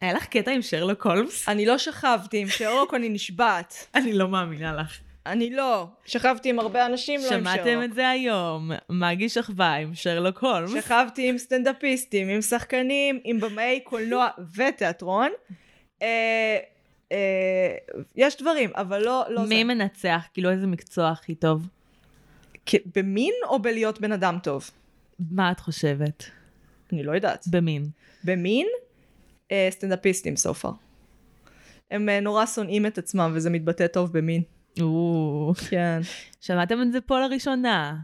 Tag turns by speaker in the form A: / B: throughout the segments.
A: היה לך קטע עם שרלוק הולמס?
B: אני לא שכבתי עם שרלוק, אני נשבעת.
A: אני לא מאמינה לך.
B: אני לא. שכבתי עם הרבה אנשים, לא עם שרלוק.
A: שמעתם את זה היום. מגי שכבה עם שרלוק הולמס.
B: שכבתי עם סטנדאפיסטים, עם שחקנים, עם במאי קולנוע ותיאטרון. אה, אה, יש דברים, אבל לא, לא
A: מי
B: זה.
A: מנצח? כאילו איזה מקצוע הכי טוב?
B: במין או בלהיות בן אדם טוב?
A: מה את חושבת?
B: אני לא יודעת.
A: במין.
B: במין? אה, סטנדאפיסטים so far. הם אה, נורא שונאים את עצמם וזה מתבטא טוב במין.
A: או,
B: כן.
A: שמעתם את זה פה לראשונה.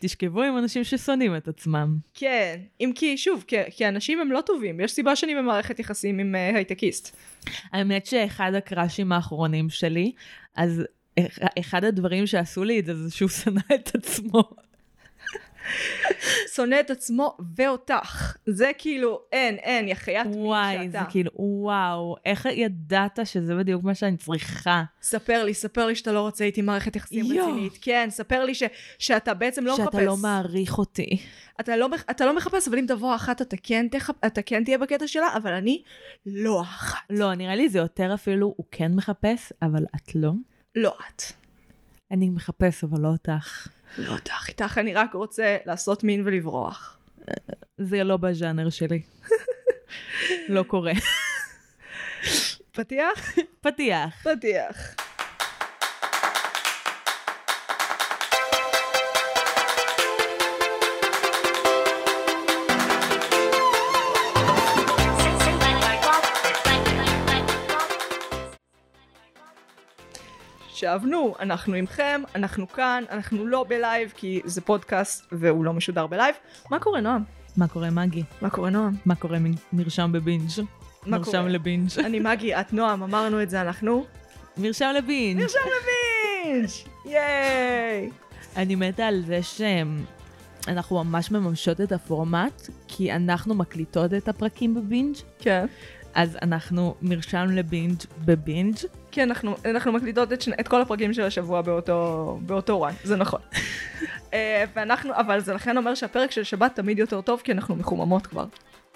A: תשכבו עם אנשים ששונאים את עצמם.
B: כן, אם כי, שוב, כי, כי אנשים הם לא טובים. יש סיבה שאני במערכת יחסים עם אה, הייטקיסט.
A: האמת שאחד הקראשים האחרונים שלי, אז אח- אחד הדברים שעשו לי את זה, זה שהוא שנא את עצמו.
B: שונא את עצמו ואותך. זה כאילו, אין, אין, יא חיית
A: וואי,
B: שאתה.
A: זה כאילו, וואו, איך ידעת שזה בדיוק מה שאני צריכה?
B: ספר לי, ספר לי שאתה לא רוצה איתי מערכת יחסים
A: יואו.
B: רצינית. כן, ספר לי ש, שאתה בעצם לא מחפש.
A: שאתה לא מעריך אותי.
B: אתה לא, אתה לא מחפש, אבל אם תבוא אחת, אתה כן, תח... אתה כן תהיה בקטע שלה, אבל אני לא אחת.
A: לא, נראה לי זה יותר אפילו, הוא כן מחפש, אבל את לא.
B: לא את.
A: אני מחפש, אבל לא אותך.
B: לא אותך. איתך אני רק רוצה לעשות מין ולברוח.
A: זה לא בז'אנר שלי. לא קורה.
B: פתיח?
A: פתיח.
B: פתיח. שבנו, אנחנו עמכם, אנחנו כאן, אנחנו לא ב live כי זה פודקאסט והוא לא משודר ב live. מה קורה נועם?
A: מה קורה, מגי?
B: מה קורה נועם?
A: מה קורה מרשם בבינג'? מרשם? לבינג'.
B: אני מגי, את נועם, אמרנו את זה, אנחנו
A: מרשם לבינג'.
B: נרשם לבינג'! ייי!
A: אני מתה על זה שאנחנו ממש מממשות את הפורמט, כי אנחנו מקליטות את הפרקים בבינג',
B: כן.
A: אז אנחנו מרשם לבינג' בבינג'.
B: כן, אנחנו, אנחנו מקליטות את, שני, את כל הפרקים של השבוע באותו, באותו וואן, זה נכון. אה, ואנחנו, אבל זה לכן אומר שהפרק של שבת תמיד יותר טוב, כי אנחנו מחוממות כבר.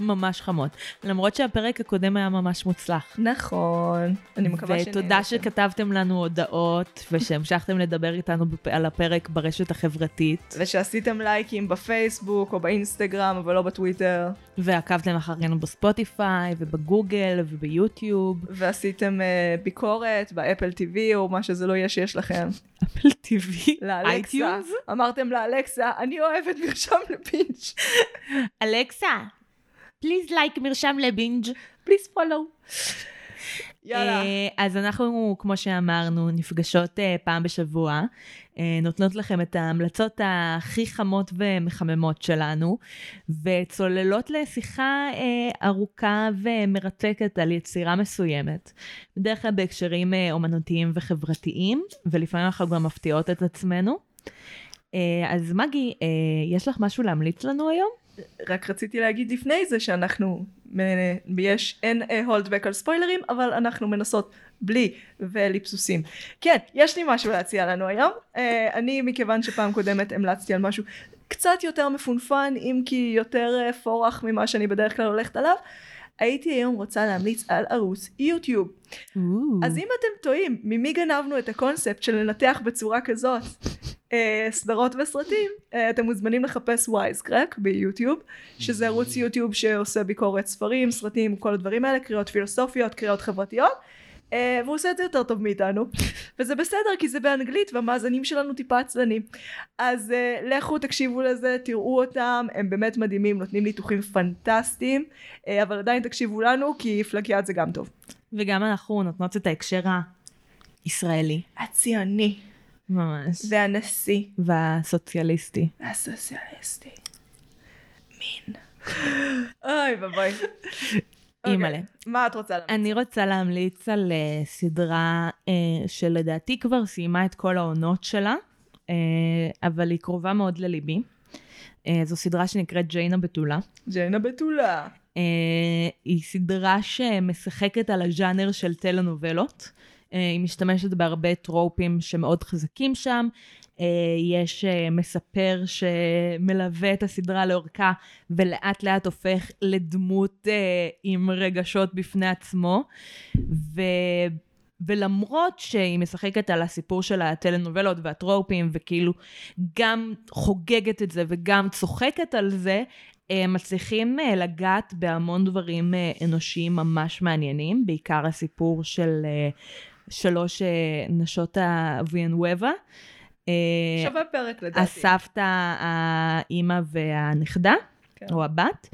A: ממש חמות. למרות שהפרק הקודם היה ממש מוצלח.
B: נכון. אני מקווה
A: ותודה שכתבתם לנו הודעות, ושהמשכתם לדבר איתנו בפ- על הפרק ברשת החברתית,
B: ושעשיתם לייקים בפייסבוק או באינסטגרם, אבל לא בטוויטר,
A: ועקבתם אחרינו בספוטיפיי, ובגוגל, וביוטיוב.
B: ועשיתם אה, ביקורת באפל TV או מה שזה לא יהיה שיש לכם.
A: אפל TV,
B: לאלקסה. אמרתם לאלקסה, אני אוהבת מרשם לבינג'.
A: אלכסה, please like מרשם לבינג'.
B: please follow. יאללה.
A: אה, אז אנחנו, כמו שאמרנו, נפגשות אה, פעם בשבוע, אה, נותנות לכם את ההמלצות הכי חמות ומחממות שלנו, וצוללות לשיחה ארוכה ומרתקת על יצירה מסוימת. בדרך כלל בהקשרים אומנותיים וחברתיים, ולפעמים אנחנו גם מפתיעות את עצמנו. אז מגי, יש לך משהו להמליץ לנו היום?
B: רק רציתי להגיד לפני זה שאנחנו, אה, יש, אין הולדבק על ספוילרים, אבל אנחנו מנסות בלי ואליפסוסים. כן, יש לי משהו להציע לנו היום. אה, אני, מכיוון שפעם קודמת המלצתי על משהו קצת יותר מפונפן, אם כי יותר אה, פורח ממה שאני בדרך כלל הולכת עליו, הייתי היום רוצה להמליץ על ערוץ יוטיוב. אז אם אתם טועים ממי גנבנו את הקונספט של לנתח בצורה כזאת אה, סדרות וסרטים, אה, אתם מוזמנים לחפש וייזקרק ביוטיוב, שזה ערוץ יוטיוב שעושה ביקורת ספרים, סרטים, כל הדברים האלה, קריאות פילוסופיות, קריאות חברתיות. אה, והוא עושה את זה יותר טוב מאיתנו, וזה בסדר כי זה באנגלית והמאזנים שלנו טיפה עצלנים. אז uh, לכו תקשיבו לזה, תראו אותם, הם באמת מדהימים, נותנים ניתוחים פנטסטיים, uh, אבל עדיין תקשיבו לנו כי פלגיאט זה גם טוב.
A: וגם אנחנו נותנות את ההקשר הישראלי,
B: הציוני,
A: ממש,
B: והנשיא,
A: והסוציאליסטי.
B: והסוציאליסטי. מין. אוי ואבוי.
A: אימא'לה.
B: אוקיי, מה את רוצה להמליץ?
A: אני רוצה להמליץ על uh, סדרה uh, שלדעתי כבר סיימה את כל העונות שלה, uh, אבל היא קרובה מאוד לליבי. זו סדרה שנקראת ג'יינה בתולה.
B: ג'יינה בתולה.
A: היא סדרה שמשחקת על הז'אנר של טלנובלות. היא משתמשת בהרבה טרופים שמאוד חזקים שם. אה, יש אה, מספר שמלווה את הסדרה לאורכה ולאט לאט הופך לדמות אה, עם רגשות בפני עצמו. ו... ולמרות שהיא משחקת על הסיפור של הטלנובלות והטרופים, וכאילו גם חוגגת את זה וגם צוחקת על זה, מצליחים לגעת בהמון דברים אנושיים ממש מעניינים, בעיקר הסיפור של שלוש נשות הוויאנובה.
B: שווה פרק לדעתי.
A: הסבתא, האימא והנכדה, כן. או הבת.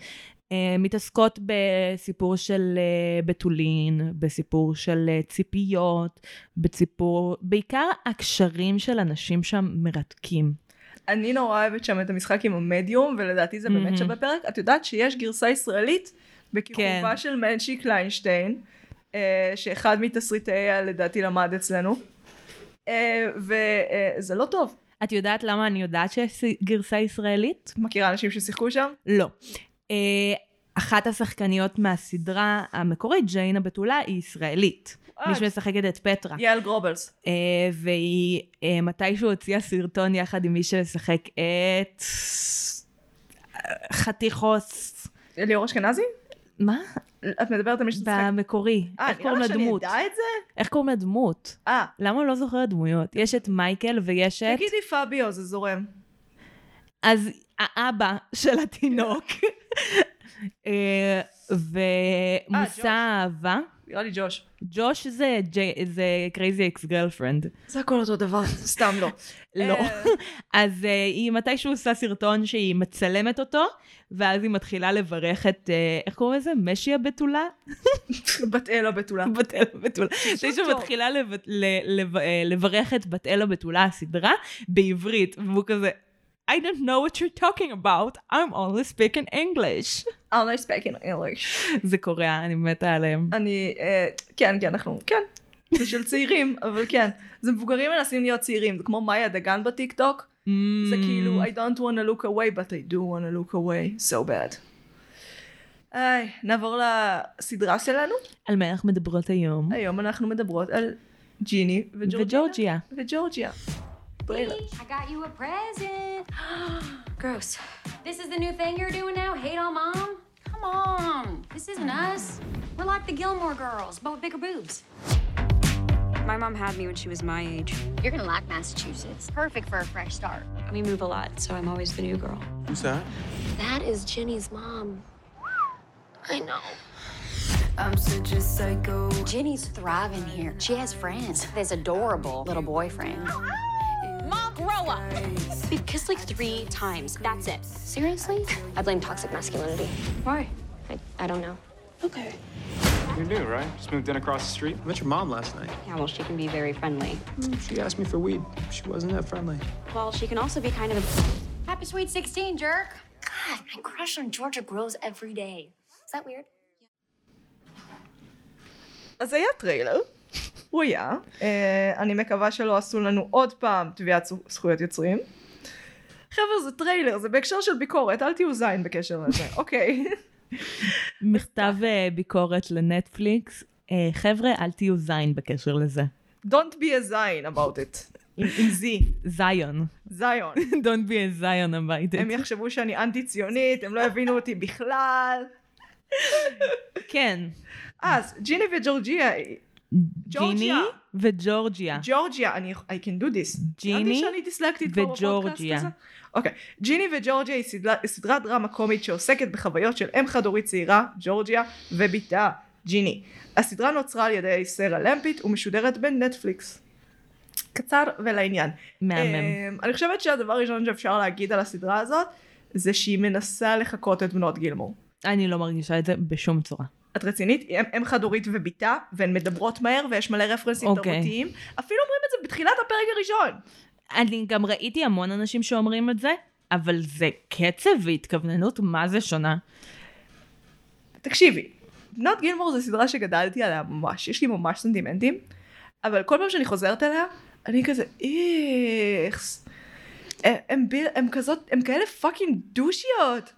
A: מתעסקות בסיפור של בתולין, בסיפור של ציפיות, בסיפור, בעיקר הקשרים של אנשים שם מרתקים.
B: אני נורא אוהבת שם את המשחק עם המדיום, ולדעתי זה באמת שווה פרק. את יודעת שיש גרסה ישראלית בכיכובה כן. של מנצ'י קליינשטיין, אה, שאחד מתסריטאיה לדעתי למד אצלנו, אה, וזה לא טוב.
A: את יודעת למה אני יודעת שיש גרסה ישראלית?
B: מכירה אנשים ששיחקו שם?
A: לא. אה, אחת השחקניות מהסדרה המקורית, ג'יינה בתולה, היא ישראלית. מי אה, שמשחקת את פטרה.
B: יעל גרובלס.
A: Uh, והיא uh, מתישהו הוציאה סרטון יחד עם מי שמשחק את חתיכוס.
B: ליאור אשכנזי?
A: מה?
B: את מדברת על מי שמשחק?
A: במקורי. איך קוראים לדמות?
B: אה, נראה לך שאני אדע את זה?
A: איך קוראים לדמות?
B: אה.
A: למה אני לא זוכרת דמויות? יש את מייקל ויש את...
B: תגידי פביו, זה זורם.
A: אז האבא של התינוק. ומושא אהבה.
B: נראה לי ג'וש.
A: ג'וש זה, זה Crazy Ex-Girlfriend.
B: זה הכל אותו דבר, סתם לא.
A: לא. אה. אז אה, היא מתישהו עושה סרטון שהיא מצלמת אותו, ואז היא מתחילה לברך את, אה, איך קוראים לזה? משי הבתולה?
B: בת אל הבתולה.
A: בת אל הבתולה. מתישהו מתחילה לברך את בת אל הבתולה, הסדרה, בעברית, והוא כזה, I don't know what you're talking about, I'm only speaking English.
B: only speaking English.
A: זה קורה, אני מתה עליהם.
B: אני, uh, כן, כן, אנחנו, כן. זה של צעירים, אבל כן. זה מבוגרים מנסים להיות צעירים, זה כמו מאיה דגן בטיק טוק. Mm. זה כאילו, I don't want to look away, but I do want to look away, so bad. היי, נעבור לסדרה שלנו.
A: על מה אנחנו מדברות היום?
B: היום אנחנו מדברות על ג'יני וג'ורג'יה. וג'ורג'יה.
C: I got you a present. Gross. This is the new thing you're doing now? Hate on mom? Come on. This isn't us. We're like the Gilmore girls, but with bigger boobs. My mom had me when she was my age. You're gonna like Massachusetts. Perfect for a fresh start. We move a lot, so I'm always the new girl.
D: Who's that?
C: That is Jenny's mom. I know.
E: I'm such a psycho.
C: Jenny's thriving here. She has friends. This adorable little boyfriend Grow up. We've kissed like three times. That's it. Seriously? I blame toxic masculinity.
E: Why?
C: I, I don't know.
E: Okay.
D: You're new, right? Just moved in across the street. I met your mom last night.
C: Yeah, well, she can be very friendly.
D: She asked me for weed. She wasn't that friendly.
C: Well, she can also be kind of a... Happy Sweet 16, jerk.
E: God, my crush on Georgia grows every day. Is that weird?
B: אז היה טריילר הוא היה. אה, אני מקווה שלא עשו לנו עוד פעם תביעת זכויות יוצרים. חבר'ה זה טריילר, זה בהקשר של ביקורת, אל תהיו זין בקשר לזה, אוקיי.
A: מכתב אה, ביקורת לנטפליקס, אה, חבר'ה אל תהיו זין בקשר לזה.
B: Don't be a זין about it. עם זי.
A: זיון.
B: זיון.
A: Don't be a זיון about it.
B: הם יחשבו שאני אנטי ציונית, הם לא יבינו אותי בכלל.
A: כן.
B: אז ג'יני וג'ורג'יה
A: ג'יני וג'ורג'יה.
B: ג'ורג'יה, אני, I can do this.
A: ג'יני
B: וג'ורג'יה. אוקיי, ג'יני וג'ורג'יה היא סדרה, סדרת דרמה קומית שעוסקת בחוויות של אם חד הורית צעירה, ג'ורג'יה, ובתה, ג'יני. הסדרה נוצרה על ידי סרה למפית ומשודרת בנטפליקס. קצר ולעניין.
A: מהמם. Um,
B: אני חושבת שהדבר הראשון שאפשר להגיד על הסדרה הזאת, זה שהיא מנסה לחקות את בנות גילמור.
A: אני לא מרגישה את זה בשום צורה.
B: את רצינית? אם חד הורית ובתה, והן מדברות מהר ויש מלא רפרנסים okay. אוקיי. תרבותיים. אפילו אומרים את זה בתחילת הפרק הראשון.
A: אני גם ראיתי המון אנשים שאומרים את זה, אבל זה קצב והתכווננות, מה זה שונה?
B: תקשיבי, בנות גילמור זו סדרה שגדלתי עליה ממש, יש לי ממש סנטימנטים, אבל כל פעם שאני חוזרת אליה, אני כזה, איכס. הם, הם, הם כזאת, הם כאלה fucking דושיות.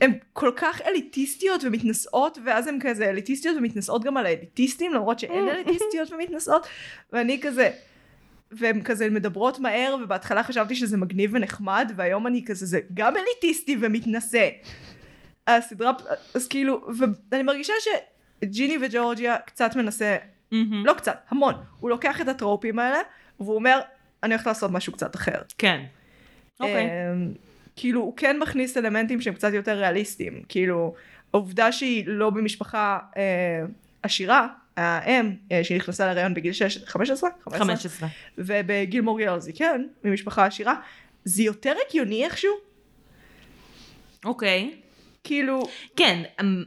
B: הן כל כך אליטיסטיות ומתנשאות ואז הן כזה אליטיסטיות ומתנשאות גם על האליטיסטים למרות שאין אליטיסטיות ומתנשאות ואני כזה והן כזה מדברות מהר, ובהתחלה חשבתי שזה מגניב ונחמד, והיום אני כזה, זה גם אליטיסטי ומתנשא. הסדרה, אז כאילו, ואני מרגישה שג'יני וג'ורג'יה קצת מנסה,
A: מהמם.
B: לא קצת, המון, הוא לוקח את הטרופים האלה, והוא אומר, אני הולך לעשות משהו קצת אחר.
A: כן. אוקיי.
B: אמ, כאילו הוא כן מכניס אלמנטים שהם קצת יותר ריאליסטיים כאילו העובדה שהיא לא במשפחה אה, עשירה האם אה, שהיא נכנסה להריון בגיל 6, 15?
A: 15.
B: ובגילמור גילרס היא כן ממשפחה עשירה זה יותר הגיוני איכשהו
A: אוקיי.
B: כאילו
A: כן,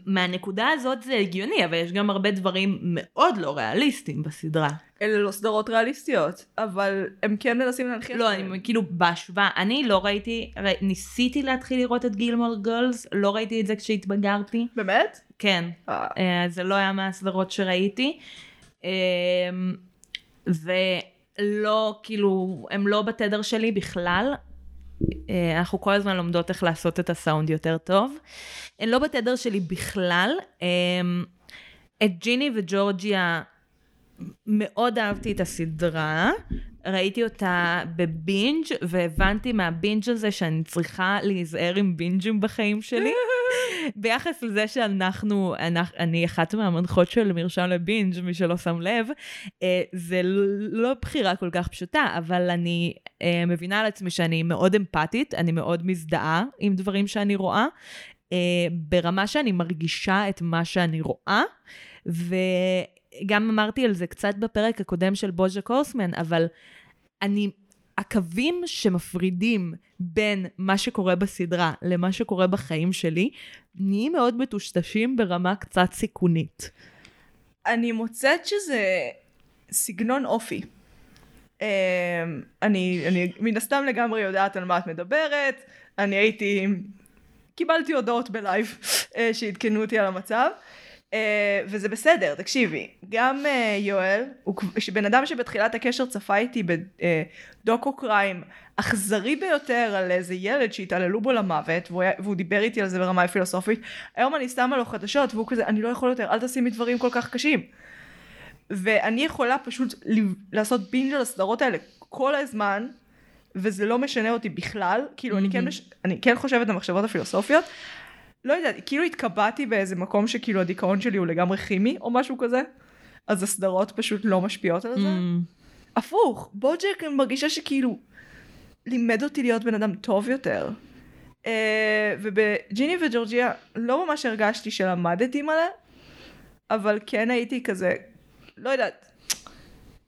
A: מהנקודה הזאת זה הגיוני, אבל יש גם הרבה דברים מאוד לא ריאליסטיים בסדרה.
B: אלה לא סדרות ריאליסטיות אבל הם כן מנסים להנחיל
A: לא, אני כאילו בהשוואה, אני לא ראיתי, ניסיתי להתחיל לראות את גילמור גולס, לא ראיתי את זה כשהתבגרתי.
B: באמת?
A: כן,
B: אה,
A: אה, זה לא היה מהסדרות שראיתי. אה, ולא, כאילו, הם לא בתדר שלי בכלל. אה, אנחנו כל הזמן לומדות איך לעשות את הסאונד יותר טוב. הן לא בתדר שלי בכלל. אה, את ג'יני וג'ורג'יה מאוד אהבתי את הסדרה, ראיתי אותה בבינג' והבנתי מהבינג' הזה שאני צריכה להיזהר עם בינג'ים בחיים שלי. ביחס לזה שאנחנו, אנחנו, אני אחת מהמנחות של מרשם לבינג', מי שלא שם לב, אה, זה לא בחירה כל כך פשוטה, אבל אני אה, מבינה על עצמי שאני מאוד אמפתית, אני מאוד מזדהה עם דברים שאני רואה, אה, ברמה שאני מרגישה את מה שאני רואה, וגם אמרתי על זה קצת בפרק הקודם של בוז'ה קורסמן, אבל אני, הקווים שמפרידים בין מה שקורה בסדרה למה שקורה בחיים שלי, נהיים מאוד מטושטשים ברמה קצת סיכונית.
B: אני מוצאת שזה סגנון אופי. אמ, אני, אני מן הסתם לגמרי יודעת על מה את מדברת, אני הייתי, קיבלתי הודעות בלייב אה, שעדכנו אותי על המצב, אה, וזה בסדר, תקשיבי, גם אה, יואל, הוא בן אדם שבתחילת הקשר צפה איתי בדוקו קריים אכזרי ביותר על איזה ילד שהתעללו בו למוות, והוא, היה, והוא דיבר איתי על זה ברמה פילוסופית, היום אני שמה לו חדשות והוא כזה, אני לא יכול יותר, אל תשימי דברים כל כך קשים. ואני יכולה פשוט לעשות בינג' על הסדרות האלה כל הזמן, וזה לא משנה אותי בכלל, כאילו אני כן, מש... אני כן חושבת על המחשבות הפילוסופיות, לא יודעת, כאילו התקבעתי באיזה מקום שכאילו הדיכאון שלי הוא לגמרי כימי או משהו כזה, אז הסדרות פשוט לא משפיעות על זה.
A: Mm,
B: הפוך, בוג'ק מרגישה שכאילו לימד אותי להיות בן אדם טוב יותר. Uh, ובג'יני וג'ורג'יה לא ממש הרגשתי שלמדתי מלא, אבל כן הייתי כזה, לא יודעת,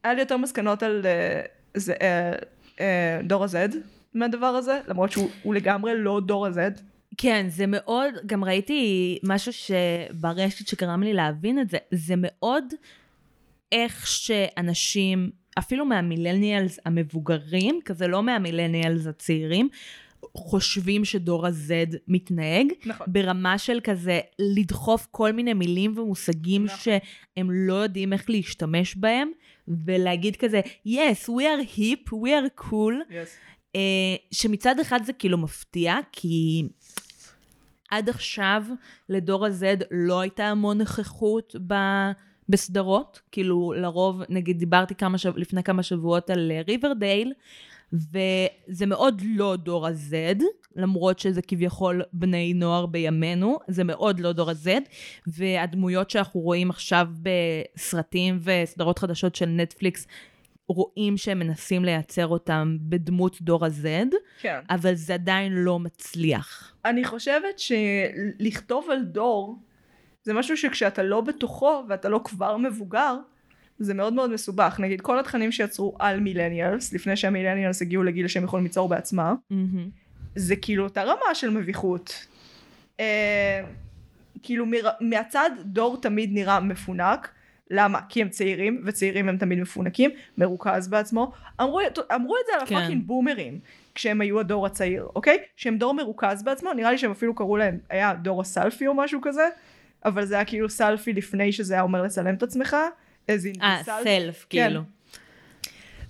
B: היה לי יותר מסקנות על uh, זה, uh, uh, דור ה-Z מהדבר הזה, למרות שהוא הוא לגמרי לא דור ה-Z.
A: כן, זה מאוד, גם ראיתי משהו שברשת שגרם לי להבין את זה, זה מאוד איך שאנשים, אפילו מהמילניאלס המבוגרים, כזה לא מהמילניאלס הצעירים, חושבים שדור ה-Z מתנהג,
B: נכון.
A: ברמה של כזה לדחוף כל מיני מילים ומושגים
B: נכון.
A: שהם לא יודעים איך להשתמש בהם, ולהגיד כזה, yes, we are hip, we are cool, אה, שמצד אחד זה כאילו מפתיע, כי עד עכשיו לדור ה-Z לא הייתה המון נוכחות ב... בסדרות, כאילו לרוב, נגיד דיברתי כמה שב... לפני כמה שבועות על אה, ריברדייל, וזה מאוד לא דור ה-Z, למרות שזה כביכול בני נוער בימינו, זה מאוד לא דור ה-Z, והדמויות שאנחנו רואים עכשיו בסרטים וסדרות חדשות של נטפליקס, רואים שהם מנסים לייצר אותם בדמות דור ה-Z,
B: כן.
A: אבל זה עדיין לא מצליח.
B: אני חושבת שלכתוב על דור זה משהו שכשאתה לא בתוכו ואתה לא כבר מבוגר זה מאוד מאוד מסובך נגיד כל התכנים שיצרו על מילניאלס לפני שהמילניאלס הגיעו לגיל שהם יכולים ליצור בעצמם
A: מהמם.
B: זה כאילו אותה רמה של מביכות אה, כאילו מר, מהצד דור תמיד נראה מפונק למה? כי הם צעירים וצעירים הם תמיד מפונקים מרוכז בעצמו אמרו, אמרו את זה על
A: כן.
B: הפאקינג בומרים כשהם היו הדור הצעיר אוקיי? שהם דור מרוכז בעצמו נראה לי שהם אפילו קראו להם היה דור הסלפי או משהו כזה אבל זה היה כאילו סלפי לפני שזה היה אומר לצלם את עצמך
A: אה. סלף,
B: כן.
A: כאילו.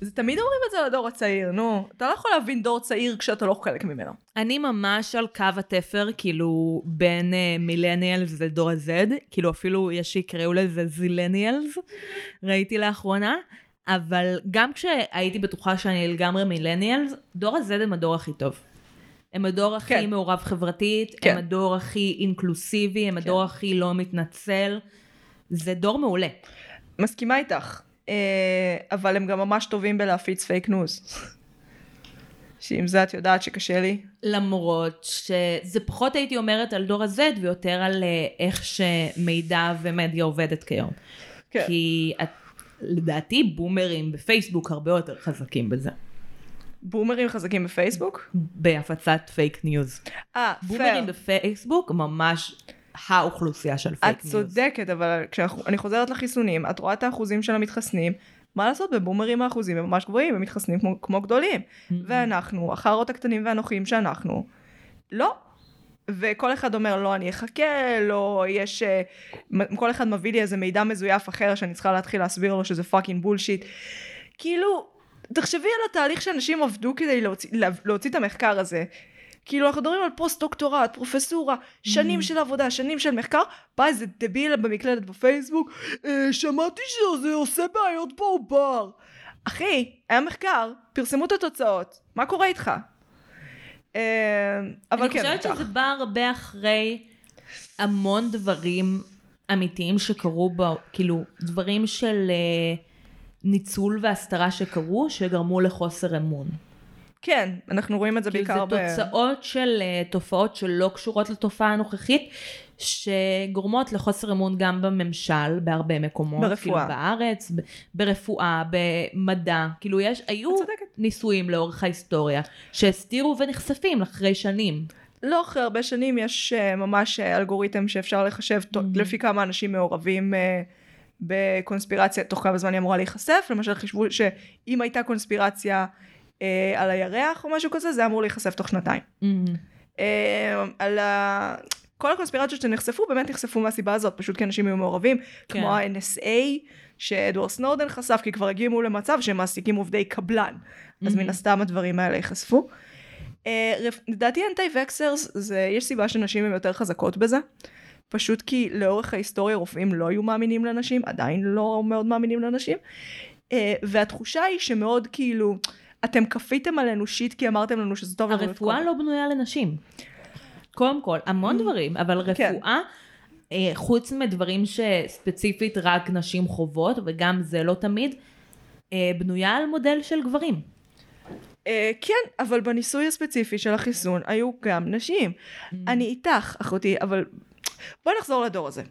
B: זה תמיד אומרים את זה על הדור הצעיר נו אתה לא יכול להבין דור צעיר כשאתה לא חלק ממנו
A: אני ממש על קו התפר, כאילו, בין uh, מילניאלס לדור ה-Z, כאילו אפילו יש שיקראו לזה זילניאלס, ראיתי לאחרונה, אבל גם כשהייתי בטוחה שאני לגמרי מילניאלס, דור ה-Z הם הדור הכי טוב. הם הדור הכי
B: כן.
A: מעורב חברתית,
B: כן.
A: הם הדור הכי אינקלוסיבי, הם הדור הכי לא מתנצל. זה דור מעולה.
B: מסכימה איתך, אבל הם גם ממש טובים בלהפיץ פייק ניוז. שעם זה את יודעת שקשה לי.
A: למרות שזה פחות הייתי אומרת על דור ה-Z ויותר על אה, איך שמידע ומדיה עובדת כיום.
B: כן.
A: כי את, לדעתי בומרים בפייסבוק הרבה יותר חזקים בזה.
B: בומרים חזקים בפייסבוק?
A: בהפצת פייק ניוז.
B: אה,
A: בומרים
B: פייר.
A: בפייסבוק ממש האוכלוסייה של פייק
B: את
A: ניוז.
B: צודקת, אבל כשאני חוזרת לחיסונים, את רואה את האחוזים של המתחסנים, מה לעשות, בבומרים האחוזים הם ממש גבוהים, הם מתחסנים כמו, כמו גדולים. ואנחנו, החארות הקטנים והנוחים שאנחנו, לא. וכל אחד אומר, לא, אני אחכה, לא, יש... אה, כל אחד מביא לי איזה מידע מזויף אחר שאני צריכה להתחיל להסביר לו שזה fucking bullshit. כאילו, תחשבי על התהליך שאנשים עבדו כדי להוציא, לה- להוציא את המחקר הזה. כאילו אנחנו מדברים על פוסט דוקטורט, פרופסורה, שנים של עבודה, שנים של מחקר, בא איזה דביל במקלדת בפייסבוק, אה, שמעתי שזה עושה בעיות בעובר. אחי, היה מחקר, פרסמו את התוצאות, מה קורה איתך? אה, אבל
A: אני
B: כן,
A: חושבת
B: בטח.
A: שזה בא הרבה אחרי המון דברים אמיתיים שקרו כאילו דברים של אה, ניצול והסתרה שקרו, שגרמו לחוסר אמון.
B: כן, אנחנו רואים את זה
A: כאילו
B: בעיקר
A: זה תוצאות של אה, תופעות שלא קשורות לתופעה הנוכחית, שגורמות לחוסר אמון גם בממשל בהרבה מקומות.
B: ברפואה.
A: כאילו בארץ, ב- ברפואה, במדע. כאילו יש, היו. ניסויים לאורך ההיסטוריה, שהסתירו ונחשפים אחרי שנים.
B: לא אחרי הרבה שנים יש uh, ממש uh, אלגוריתם שאפשר לחשב mm-hmm. לפי כמה אנשים מעורבים uh, בקונספירציה, תוך כמה זמן היא אמורה להיחשף, למשל חישבו שאם הייתה קונספירציה uh, על הירח או משהו כזה, זה אמור להיחשף תוך שנתיים. Uh, על ה... כל הקונספירציות שנחשפו באמת נחשפו מהסיבה הזאת, פשוט כי אנשים היו מעורבים,
A: כן.
B: כמו ה-NSA, שאדוארד סנורדן חשף, כי כבר הגיעו למצב שהם מעסיקים עובדי קבלן, אז מן הסתם הדברים האלה ייחשפו. אה, לדעתי אנטי וקסרס זה יש סיבה שנשים הן יותר חזקות בזה פשוט כי לאורך ההיסטוריה רופאים לא היו מאמינים לנשים עדיין לא מאוד מאמינים לנשים אה, והתחושה היא שמאוד כאילו אתם כפיתם עלינו שיט כי אמרתם לנו שזה טוב לנו
A: הרפואה
B: לבכות."
A: לא בנויה לנשים. קודם כל, המון דברים, אבל
B: כן.
A: רפואה, אה, חוץ מדברים שספציפית רק נשים חוות, וגם זה לא תמיד, אה, בנויה על מודל של גברים.
B: אה, כן אבל בניסוי הספציפי של החיסון היו גם נשים אני איתך אחותי אבל בואי נחזור לדור הזה.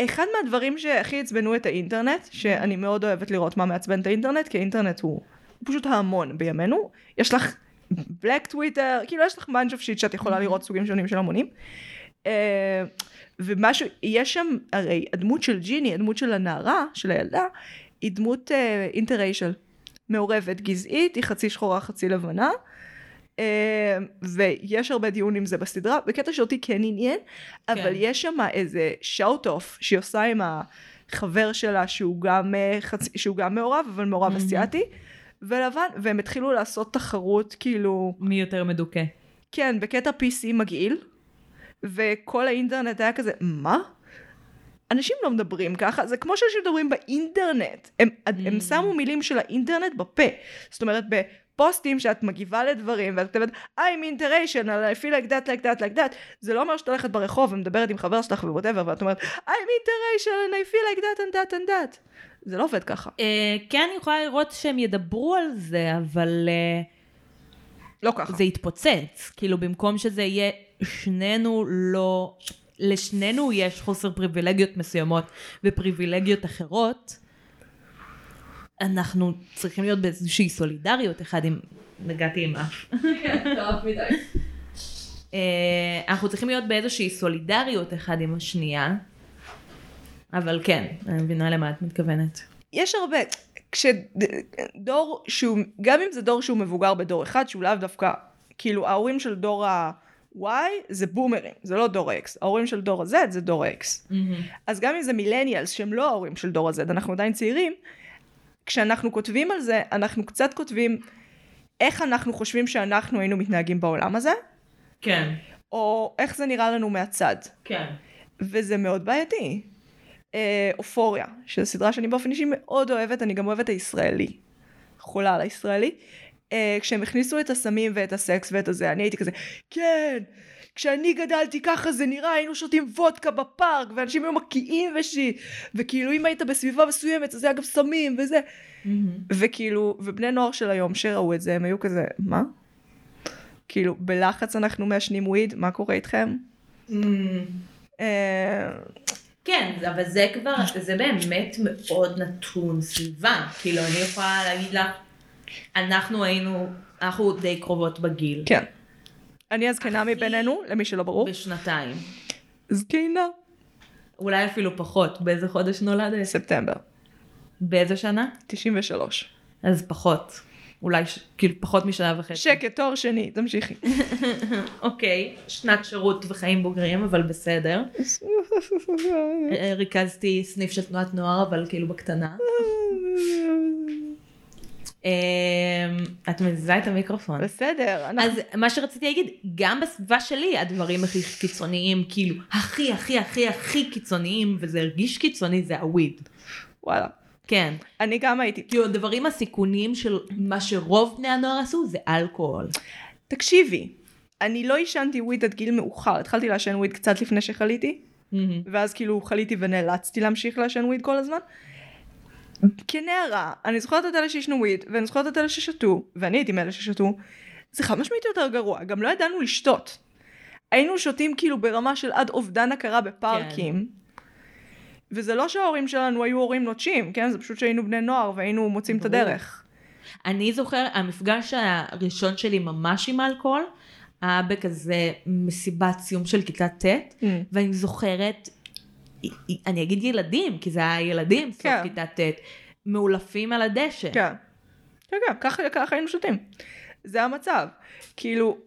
B: אחד מהדברים שהכי עצבנו את האינטרנט, שאני מאוד אוהבת לראות מה מעצבן את האינטרנט, כי האינטרנט הוא פשוט ההמון בימינו. יש לך בלק טוויטר, כאילו יש לך bunch of shit שאת יכולה לראות סוגים שונים של המונים. אה, ומשהו, יש שם, הרי הדמות של ג'יני, הדמות של הנערה, של הילדה, היא דמות interracial. מעורבת גזעית, היא חצי שחורה חצי לבנה. אה, ויש הרבה דיון עם זה בסדרה, בקטע שאותי כן עניין, אבל יש שם איזה shout off שהיא עושה עם החבר שלה שהוא גם, אה, חצי, שהוא גם מעורב, אבל מעורב אסיאתי, ולבן, והם התחילו לעשות תחרות כאילו,
A: מי יותר מדוכא.
B: כן, בקטע PC מגעיל, וכל האינטרנט היה כזה, מה? אנשים לא מדברים ככה, זה כמו שאנשים מדברים באינטרנט. הם, הם שמו מילים של האינטרנט בפה. זאת אומרת, בפוסטים שאת מגיבה לדברים, ואת כותבת, I'm interracial, I feel like that, like that, like that, זה לא אומר שאת הולכת ברחוב ומדברת עם חבר שלך ו whatever, ואת אומרת, I'm interracial, I feel like that and that and that. זה לא עובד ככה.
A: אה, כן, אני יכולה לראות שהם ידברו על זה, אבל אה,
B: לא ככה.
A: זה יתפוצץ. כאילו, במקום שזה יהיה שנינו לא... לשנינו יש חוסר פריבילגיות מסוימות ופריבילגיות אחרות, אנחנו צריכים להיות באיזושהי סולידריות אחד עם... נגעתי עם אף. אה, אנחנו צריכים להיות באיזושהי סולידריות אחד עם השנייה, אבל כן, אני מבינה למה את מתכוונת.
B: יש הרבה, כשדור שהוא, גם אם זה דור שהוא מבוגר בדור אחד, שהוא לאו דווקא, כאילו ההורים של דור ה-Y זה בומרים, זה לא דור ה-X, ההורים של דור ה-Z זה דור ה-X. אז גם אם זה מילניאלס שהם לא ההורים של דור ה-Z, אנחנו עדיין צעירים, כשאנחנו כותבים על זה, אנחנו קצת כותבים איך אנחנו חושבים שאנחנו היינו מתנהגים בעולם הזה,
A: כן,
B: או איך זה נראה לנו מהצד.
A: כן.
B: וזה מאוד בעייתי. אה, אופוריה, שזו סדרה שאני באופן אישי מאוד אוהבת, אני גם אוהבת הישראלי. חולה על הישראלי. אה, כשהם הכניסו את הסמים ואת הסקס ואת הזה, אני הייתי כזה, כן, כשאני גדלתי ככה זה נראה, היינו שותים וודקה בפארק, ואנשים היו מקיאים ושיט, וכאילו אם היית בסביבה מסוימת, אז זה היה גם סמים וזה. וכאילו, ובני נוער של היום שראו את זה, הם היו כזה, מה? כאילו, בלחץ אנחנו מעשנים וויד, מה קורה איתכם? אה,
A: כן, אבל זה כבר, זה באמת מאוד נתון סביבה. כאילו, אני יכולה להגיד לך, אנחנו היינו, אנחנו די קרובות בגיל.
B: כן. אני הזקנה מבינינו, למי שלא ברור.
A: בשנתיים.
B: זקנה.
A: אולי אפילו פחות. באיזה חודש נולדת?
B: ספטמבר.
A: באיזה שנה?
B: 93.
A: אז פחות. אולי, ש... כאילו, פחות משנה וחצי.
B: שקט, תואר שני, תמשיכי.
A: אוקיי, שנת שירות וחיים בוגרים, אבל בסדר. אה, ריכזתי סניף של תנועת נוער, אבל כאילו בקטנה. אה, את מזיזה את המיקרופון.
B: בסדר.
A: אז מה שרציתי להגיד, גם בסביבה שלי הדברים הכי קיצוניים, כאילו, הכי הכי הכי הכי קיצוניים, וזה הרגיש קיצוני, זה הוויד.
B: וואלה.
A: כן.
B: אני גם הייתי.
A: כאילו, הדברים הסיכונים של מה שרוב בני הנוער עשו, זה אלכוהול.
B: תקשיבי, אני לא עישנתי וויד עד גיל מאוחר, התחלתי לעשן וויד קצת לפני שחליתי, ואז כאילו חליתי ונאלצתי להמשיך לעשן וויד כל הזמן. כנערה, אני זוכרת את אלה שעישנו וויד, ואני זוכרת את אלה ששתו, ואני הייתי מאלה ששתו, זה חד משמעית יותר גרוע, גם לא ידענו לשתות. היינו שותים כאילו ברמה של עד אובדן הכרה בפארקים. וזה לא שההורים שלנו היו הורים נוטשים, כן? זה פשוט שהיינו בני נוער והיינו מוצאים את. הדרך.
A: אני זוכר, המפגש הראשון שלי ממש עם אלכוהול, היה בכזה מסיבת סיום של כיתה ט',
B: Mm.
A: ואני זוכרת, אני אגיד ילדים, כי זה היה ילדים, סוף
B: כן.
A: כיתה ט', מאולפים על הדשא.
B: כן. כן, כן, ככה, ככה היינו שותים. זה המצב. כאילו,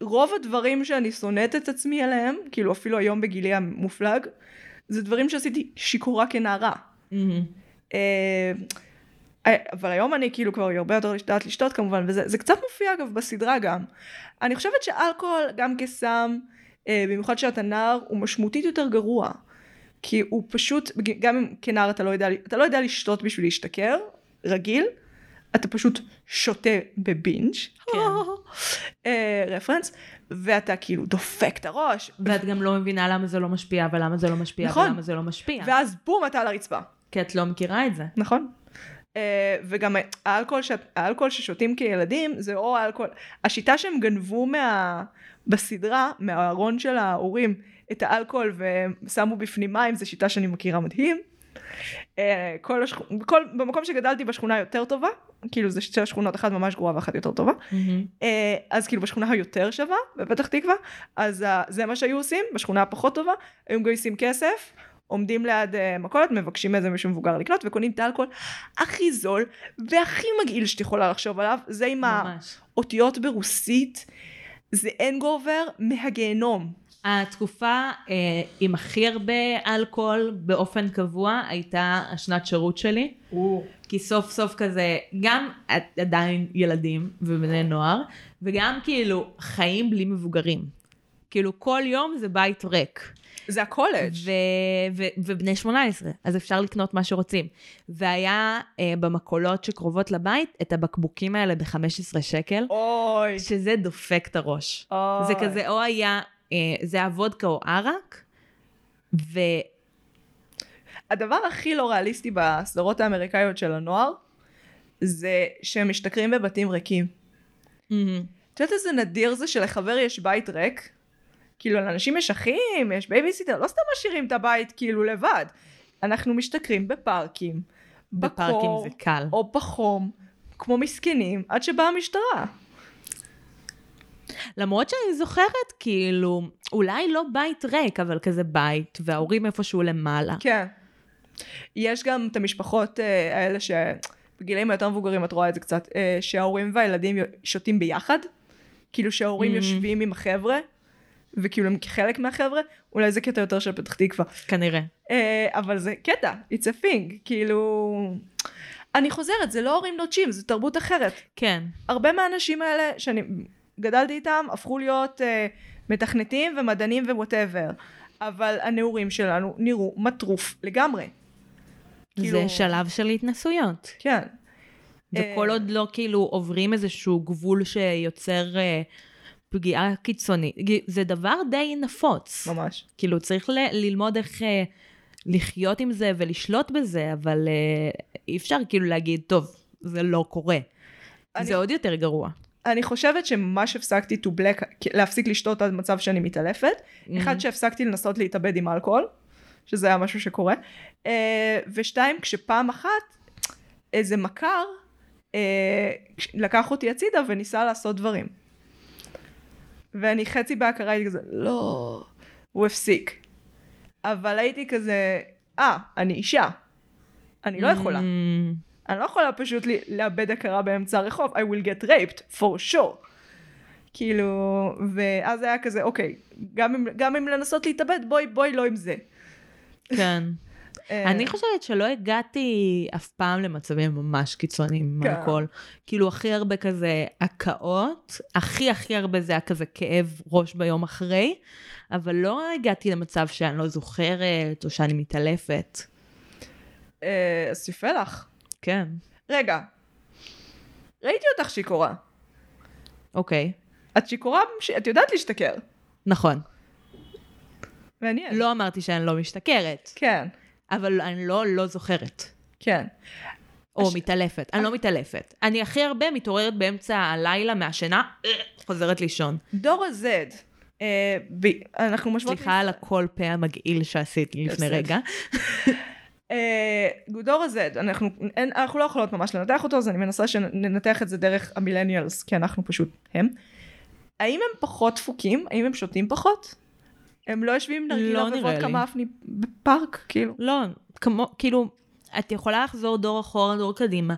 B: רוב הדברים שאני שונאת את עצמי עליהם, כאילו אפילו היום בגילי המופלג, זה דברים שעשיתי שיכורה כנערה. אה, אבל היום אני כאילו כבר הרבה יותר יודעת לשתות כמובן, וזה זה קצת מופיע אגב בסדרה גם. אני חושבת שאלכוהול גם כסם, אה, במיוחד שאתה נער, הוא משמעותית יותר גרוע. כי הוא פשוט, גם אם כנער אתה לא יודע, אתה לא יודע לשתות בשביל להשתכר, רגיל, אתה פשוט שותה בבינג',
A: כן.
B: אה, רפרנס, ואתה כאילו דופק את הראש,
A: ואת גם לא מבינה למה זה לא משפיע, ולמה זה לא משפיע,
B: נכון.
A: ולמה זה לא משפיע.
B: ואז בום אתה על הרצפה.
A: כי את לא מכירה את זה.
B: נכון. Uh, וגם האלכוהול, ש... האלכוהול ששותים כילדים זה או האלכוהול, השיטה שהם גנבו מה... בסדרה, מהארון של ההורים, את האלכוהול ושמו בפנים מים, זו שיטה שאני מכירה מדהים. Uh, כל השכ... כל... במקום שגדלתי בשכונה יותר טובה, כאילו זה שתי השכונות, אחת ממש גרועה ואחת יותר טובה, uh, אז כאילו בשכונה היותר שווה, בפתח תקווה, אז uh, זה מה שהיו עושים, בשכונה הפחות טובה, היו מגייסים כסף, עומדים ליד מכולת, מבקשים איזה מישהו מבוגר לקנות, וקונים את האלכוהול הכי זול והכי מגעיל שאת יכולה לחשוב עליו, זה עם
A: ממש.
B: האותיות ברוסית, זה אנגובר מהגיהנום.
A: התקופה אה, עם הכי הרבה אלכוהול באופן קבוע הייתה השנת שירות שלי. כי סוף סוף כזה, גם עדיין ילדים ובני נוער, וגם כאילו חיים בלי מבוגרים. כאילו כל יום זה בית ריק.
B: זה הקולג'.
A: ו- ו- ובני 18, אז אפשר לקנות מה שרוצים. והיה אה, במכולות שקרובות לבית את הבקבוקים האלה ב-15 שקל,
B: אוי.
A: שזה דופק את הראש.
B: אוי.
A: זה כזה, או היה, זה היה וודקה או ערק, ו...
B: הדבר הכי לא ריאליסטי בסדרות האמריקאיות של הנוער, זה שהם משתכרים בבתים ריקים. את יודעת איזה נדיר זה שלחבר יש בית ריק? כאילו לאנשים יש אחים, יש בייביסיטר, לא סתם משאירים את הבית כאילו לבד. אנחנו משתכרים בפארקים,
A: בפארקים
B: בקור,
A: זה קל.
B: או בחום, כמו מסכנים, עד שבאה המשטרה.
A: למרות שאני זוכרת, כאילו, אולי לא בית ריק, אבל כזה בית, וההורים איפשהו למעלה.
B: כן. יש גם את המשפחות אה, האלה שבגילאים היותר מבוגרים את רואה את זה קצת, אה, שההורים והילדים שותים ביחד, כאילו שההורים
A: Mhm.
B: יושבים עם החבר'ה, וכאילו הם חלק מהחבר'ה, אולי זה קטע יותר של פתח תקווה.
A: כנראה.
B: אה, אבל זה קטע, it's a thing, כאילו... אני חוזרת, זה לא הורים נוטשים, זה תרבות אחרת.
A: כן.
B: הרבה מהאנשים האלה שאני גדלתי איתם הפכו להיות אה, מתכנתים ומדענים ווואטאבר. אבל הנעורים שלנו נראו מטרוף לגמרי. כאילו-
A: זה שלב של התנסויות.
B: כן.
A: וכל
B: אה,
A: עוד לא כאילו עוברים איזשהו גבול שיוצר אה, פגיעה קיצונית, זה דבר די נפוץ.
B: ממש.
A: כאילו צריך ל- ללמוד איך אה, לחיות עם זה ולשלוט בזה, אבל אה, אי אפשר כאילו להגיד, טוב, זה לא קורה.
B: אני-
A: זה עוד יותר גרוע.
B: אני חושבת שממש הפסקתי to black, להפסיק לשתות עד מצב שאני מתעלפת. אחד שהפסקתי לנסות להתאבד עם אלכוהול, שזה היה משהו שקורה. אה, ושתיים, כשפעם אחת איזה מכר כש- לקח אותי הצידה וניסה לעשות דברים. ואני חצי בהכרה הייתי כזה, לא, הוא הפסיק. אבל הייתי כזה, אה, אני אישה. אני לא יכולה.
A: Mm,
B: אני לא יכולה פשוט לאבד הכרה באמצע הרחוב, I will get raped, for sure. כאילו, ואז היה כזה, אוקיי, גם אם, גם אם לנסות להתאבד, בואי, בואי לא עם זה.
A: כן.
B: אה,
A: אני חושבת שלא הגעתי אף פעם למצבים ממש קיצוניים
B: כן.
A: אלכוהול. כאילו הכי הרבה כזה הקאות, הכי הכי הרבה זה היה כזה כאב ראש ביום אחרי, אבל לא הגעתי למצב שאני לא זוכרת או שאני מתעלפת.
B: אה, אז יפה לך.
A: כן,
B: רגע, ראיתי אותך שיכורה.
A: אוקיי,
B: את שיכורה, את יודעת להשתכר.
A: נכון.
B: מעניין.
A: לא אמרתי שאני לא משתכרת,
B: כן,
A: אבל אני לא לא זוכרת.
B: כן.
A: או
B: הש-
A: מתעלפת, אני לא מתעלפת. אני הכי הרבה מתעוררת באמצע הלילה מהשינה, חוזרת לישון.
B: דור ה-Z, אה, ב- אנחנו משוות...
A: סליחה על הקול פה המגעיל שעשיתי לפני. רגע.
B: אה, דור ה-Z, אנחנו, אין, אנחנו לא יכולות ממש לנתח אותו, אז אני מנסה שננתח את זה דרך המילניאלס, כי אנחנו פשוט הם. האם הם פחות דפוקים? האם הם שותים פחות? הם לא יושבים נרגילה
A: לא
B: וודקה. מאפני בפארק? כאילו.
A: לא, כמו, כאילו, את יכולה לחזור דור אחורה, דור קדימה.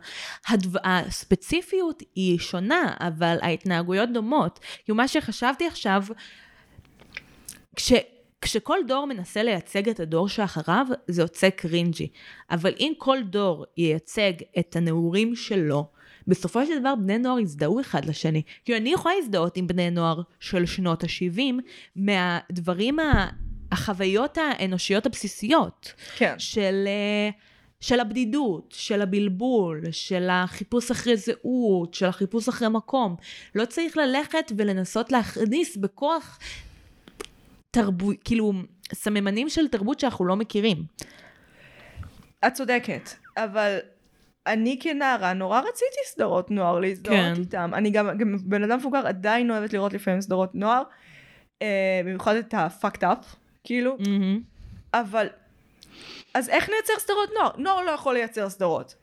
A: הדו... הספציפיות היא שונה, אבל ההתנהגויות דומות. כאילו, מה שחשבתי עכשיו, כש... כשכל דור מנסה לייצג את הדור שאחריו, זה יוצא קרינג'י. אבל אם כל דור ייצג את הנעורים שלו, בסופו של דבר בני נוער יזדהו אחד לשני. כאילו אני יכולה להזדהות עם בני נוער של שנות ה-70 מהדברים, ה... החוויות האנושיות הבסיסיות.
B: כן.
A: של, אה, של הבדידות, של הבלבול, של החיפוש אחרי זהות, של החיפוש אחרי מקום. לא צריך ללכת ולנסות להכניס בכוח תרבות, כאילו, סממנים של תרבות שאנחנו לא מכירים.
B: את צודקת, אבל אני כנערה נורא רציתי סדרות נוער להזדהות
A: כן.
B: איתם. אני גם, גם בן אדם מבוגר עדיין אוהבת לראות לפעמים סדרות נוער, אה, במיוחד את ה-fucked up, כאילו,
A: מהמם.
B: אבל... אז איך נייצר סדרות נוער? נוער לא יכול לייצר סדרות.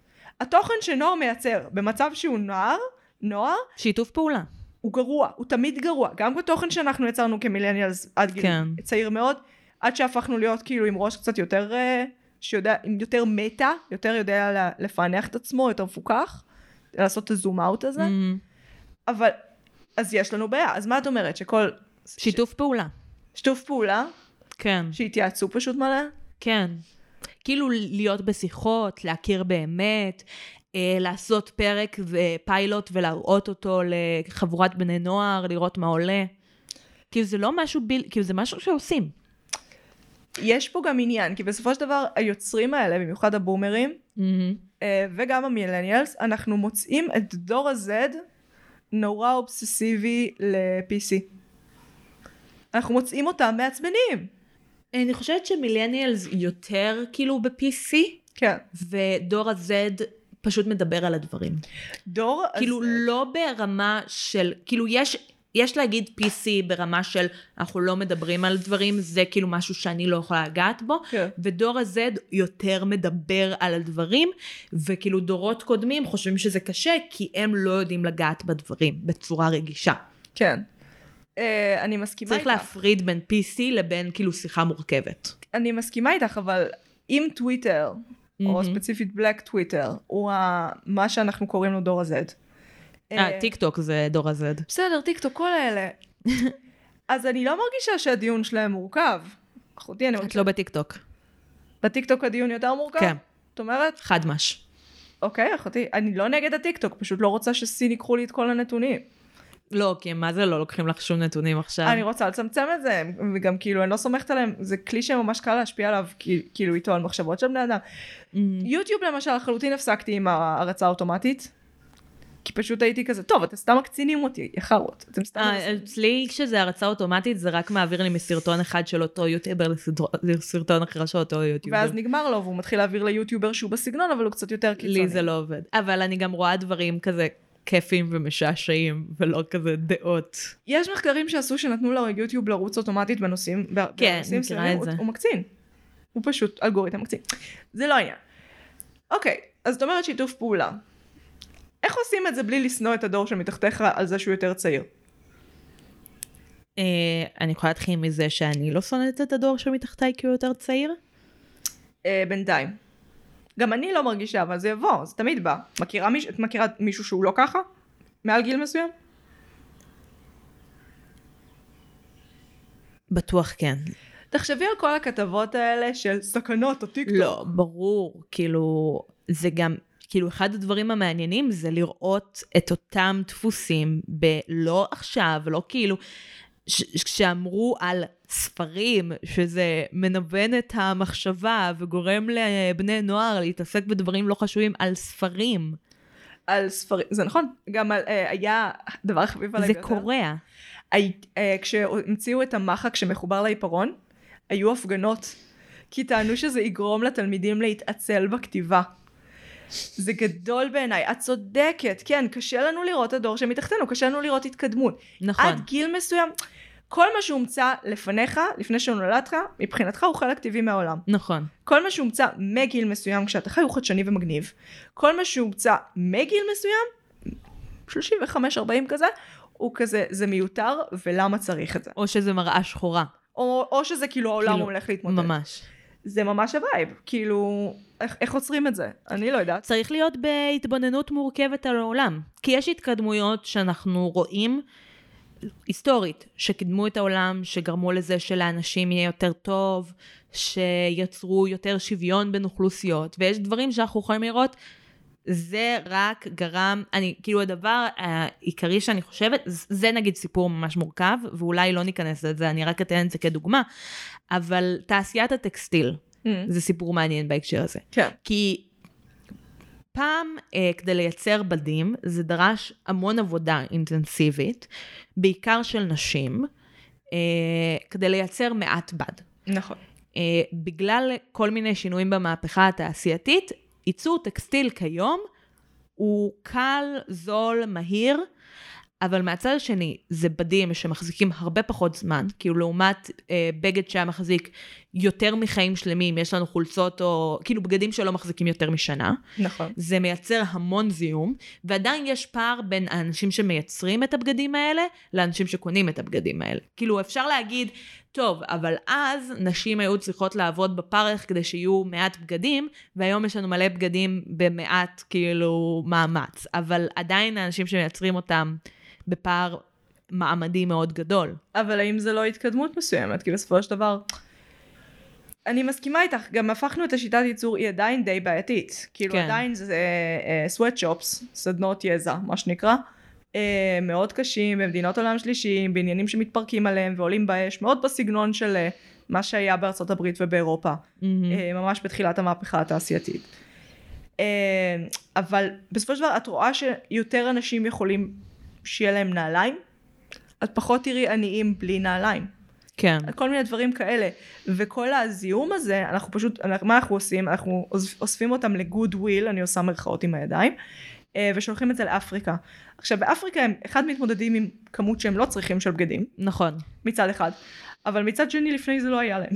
B: התוכן שנוער מייצר במצב שהוא נוער, נוער,
A: שיתוף פעולה.
B: הוא גרוע, הוא תמיד גרוע. גם בתוכן שאנחנו יצרנו כמילניאלס עד גיל
A: כן.
B: צעיר מאוד, עד שהפכנו להיות כאילו עם ראש קצת יותר, אה, שיודע, עם יותר מטה, יותר יודע לפענח את עצמו, יותר מפוקח, לעשות את הזום אאוט הזה,
A: מהמם.
B: אבל, אז יש לנו בעיה. אז מה את אומרת? שכל...
A: שיתוף פעולה.
B: ש... שיתוף פעולה,
A: כן.
B: שיתייעצו פשוט מלא?
A: כן. כאילו להיות בשיחות, להכיר באמת, לעשות פרק ופיילוט ולהראות אותו לחבורת בני נוער, לראות מה עולה. כאילו זה לא משהו ביל... כאילו זה משהו שעושים.
B: יש פה גם עניין, כי בסופו של דבר היוצרים האלה, במיוחד הבומרים, אה, וגם המילניאלס, אנחנו מוצאים את דור ה-Z נורא אובססיבי ל-PC. אנחנו מוצאים אותם מעצבנים.
A: אני חושבת שמילניאלס יותר כאילו ב-PC,
B: כן.
A: ודור ה-Z פשוט מדבר על הדברים.
B: דור.
A: כאילו לא ברמה של, כאילו יש, יש להגיד PC ברמה של אנחנו לא מדברים על דברים, זה כאילו משהו שאני לא יכולה לגעת בו,
B: כן.
A: ודור ה-Z יותר מדבר על הדברים, וכאילו דורות קודמים חושבים שזה קשה, כי הם לא יודעים לגעת בדברים בצורה רגישה.
B: כן. אה, אני מסכימה
A: צריך
B: איתך.
A: להפריד בין PC לבין כאילו שיחה מורכבת.
B: אני מסכימה איתך, אבל אם טוויטר, או
A: מהמם.
B: ספציפית Black Twitter, הוא ה- מה שאנחנו קוראים לו דור ה-Z.
A: אה, טיק טוק זה דור ה-Z.
B: בסדר, טיק טוק, כל האלה. אז אני לא מרגישה שהדיון שלהם מורכב. אחותי, אני
A: את
B: מרגישה...
A: לא בטיק טוק.
B: בטיק טוק הדיון יותר מורכב?
A: כן.
B: את אומרת?
A: חד מש.
B: אוקיי, אחותי, אני לא נגד הטיק טוק, פשוט לא רוצה שסין ייקחו לי את כל הנתונים.
A: לא, כי הם מה זה לא לוקחים לך שום נתונים עכשיו.
B: אני רוצה לצמצם את זה, וגם כאילו אני לא סומכת עליהם, זה כלי שממש קל להשפיע עליו, כאילו איתו על מחשבות של בני אדם.
A: Mm.
B: יוטיוב למשל לחלוטין הפסקתי עם ההרצה האוטומטית, כי פשוט הייתי כזה, טוב, אתם סתם מקצינים אותי, יא חארות, אתם סתם...
A: אה, אצלי כשזה הרצה אוטומטית זה רק מעביר לי מסרטון אחד של אותו יוטיובר לסרטון אחר של אותו יוטיובר.
B: ואז נגמר לו, והוא מתחיל להעביר ליוטיובר שהוא בסגנון, אבל הוא קצת יותר קיצוני.
A: לי זה לא עובד. אבל אני גם רואה דברים כזה כיפים ומשעשעים, ולא כזה דעות.
B: יש מחקרים שעשו שנתנו ליוטיוב לרוץ אוטומטית בנושאים,
A: כן,
B: בנושאים
A: מכירה
B: מסוימים,
A: את זה.
B: הוא, הוא מקצין. הוא פשוט אלגוריתם מקצין. זה לא העניין. אוקיי, אז זאת אומרת שיתוף פעולה. איך עושים את זה בלי לשנוא את הדור שמתחתיך על זה שהוא יותר צעיר?
A: אה, אני יכולה להתחיל מזה שאני לא שונאת את הדור שמתחתיי כי הוא יותר צעיר?
B: אה, בינתיים. גם אני לא מרגישה, אבל זה יבוא, זה תמיד בא. מכירה מישהו, את מכירה מישהו שהוא לא ככה? מעל גיל מסוים?
A: בטוח כן.
B: תחשבי על כל הכתבות האלה של סכנות הטיקטוק.
A: לא, ברור, כאילו, זה גם, כאילו, אחד הדברים המעניינים זה לראות את אותם דפוסים בלא עכשיו, לא כאילו, כשאמרו על ספרים, שזה מנוון את המחשבה וגורם לבני נוער להתעסק בדברים לא חשובים על ספרים.
B: על ספרים, זה נכון, גם על, אה, היה דבר חביב עליי
A: זה
B: ביותר.
A: קורע.
B: הי- אה, כשהמציאו את המחק שמחובר לעיפרון, היו הפגנות, כי טענו שזה יגרום לתלמידים להתעצל בכתיבה. זה גדול בעיניי, את צודקת, כן, קשה לנו לראות את הדור שמתחתנו, קשה לנו לראות התקדמות.
A: נכון.
B: עד גיל מסוים, כל מה שהומצא לפניך, לפני שנולדת, מבחינתך הוא חלק טבעי מהעולם.
A: נכון.
B: כל מה שהומצא מגיל מסוים כשאתה חי הוא חדשני ומגניב. כל מה שהומצא מגיל מסוים, 35-40 כזה, הוא כזה, זה מיותר, ולמה צריך את זה?
A: או שזה מראה שחורה.
B: או, או שזה כאילו העולם
A: כאילו,
B: הולך להתמודד.
A: ממש.
B: זה ממש ה vibe, כאילו, איך, איך עוצרים את זה? אני לא יודעת.
A: צריך להיות בהתבוננות מורכבת על העולם. כי יש התקדמויות שאנחנו רואים היסטורית, שקידמו את העולם, שגרמו לזה שלאנשים יהיה יותר טוב, שיצרו יותר שוויון בין אוכלוסיות, ויש דברים שאנחנו יכולים לראות, זה רק גרם, אני, כאילו הדבר העיקרי שאני חושבת, זה נגיד סיפור ממש מורכב, ואולי לא ניכנס לזה, אני רק אתן את זה כדוגמה, אבל תעשיית הטקסטיל,
B: Mm.
A: זה סיפור מעניין בהקשר הזה.
B: כן.
A: כי פעם אה, כדי לייצר בדים זה דרש המון עבודה אינטנסיבית, בעיקר של נשים, אה, כדי לייצר מעט בד.
B: נכון.
A: אה, בגלל כל מיני שינויים במהפכה התעשייתית, ייצור טקסטיל כיום הוא קל, זול, מהיר, אבל מהצד השני, זה בדים שמחזיקים הרבה פחות זמן, כאילו לעומת אה, בגד שהיה מחזיק יותר מחיים שלמים, יש לנו חולצות או כאילו בגדים שלא מחזיקים יותר משנה.
B: נכון.
A: זה מייצר המון זיהום, ועדיין יש פער בין האנשים שמייצרים את הבגדים האלה, לאנשים שקונים את הבגדים האלה. כאילו, אפשר להגיד, טוב, אבל אז נשים היו צריכות לעבוד בפרך כדי שיהיו מעט בגדים, והיום יש לנו מלא בגדים במעט, כאילו, מאמץ. אבל עדיין האנשים שמייצרים אותם בפער מעמדי מאוד גדול.
B: אבל האם זה לא התקדמות מסוימת? כי בסופו של דבר... אני מסכימה איתך, גם הפכנו את השיטת ייצור, היא עדיין די בעייתית. כאילו
A: כן.
B: עדיין זה סוואטשופס, סדנות יזע, מה שנקרא. אה, מאוד קשים במדינות עולם שלישי, בעניינים שמתפרקים עליהם ועולים באש, מאוד בסגנון של אה, מה שהיה בארצות הברית ובאירופה,
A: מהמם.
B: אה, ממש בתחילת המהפכה התעשייתית. אה, אבל בסופו של דבר את רואה שיותר אנשים יכולים שיהיה להם נעליים, את פחות תראי עניים בלי נעליים.
A: כן.
B: כל מיני דברים כאלה. וכל הזיהום הזה, אנחנו פשוט, מה אנחנו עושים? אנחנו אוספ- אוספים אותם לגוד וויל, אני עושה מרכאות עם הידיים, אה, ושולחים את זה לאפריקה. עכשיו באפריקה הם אחד מתמודדים עם כמות שהם לא צריכים של בגדים,
A: נכון.
B: מצד אחד, אבל מצד שני לפני זה לא היה להם.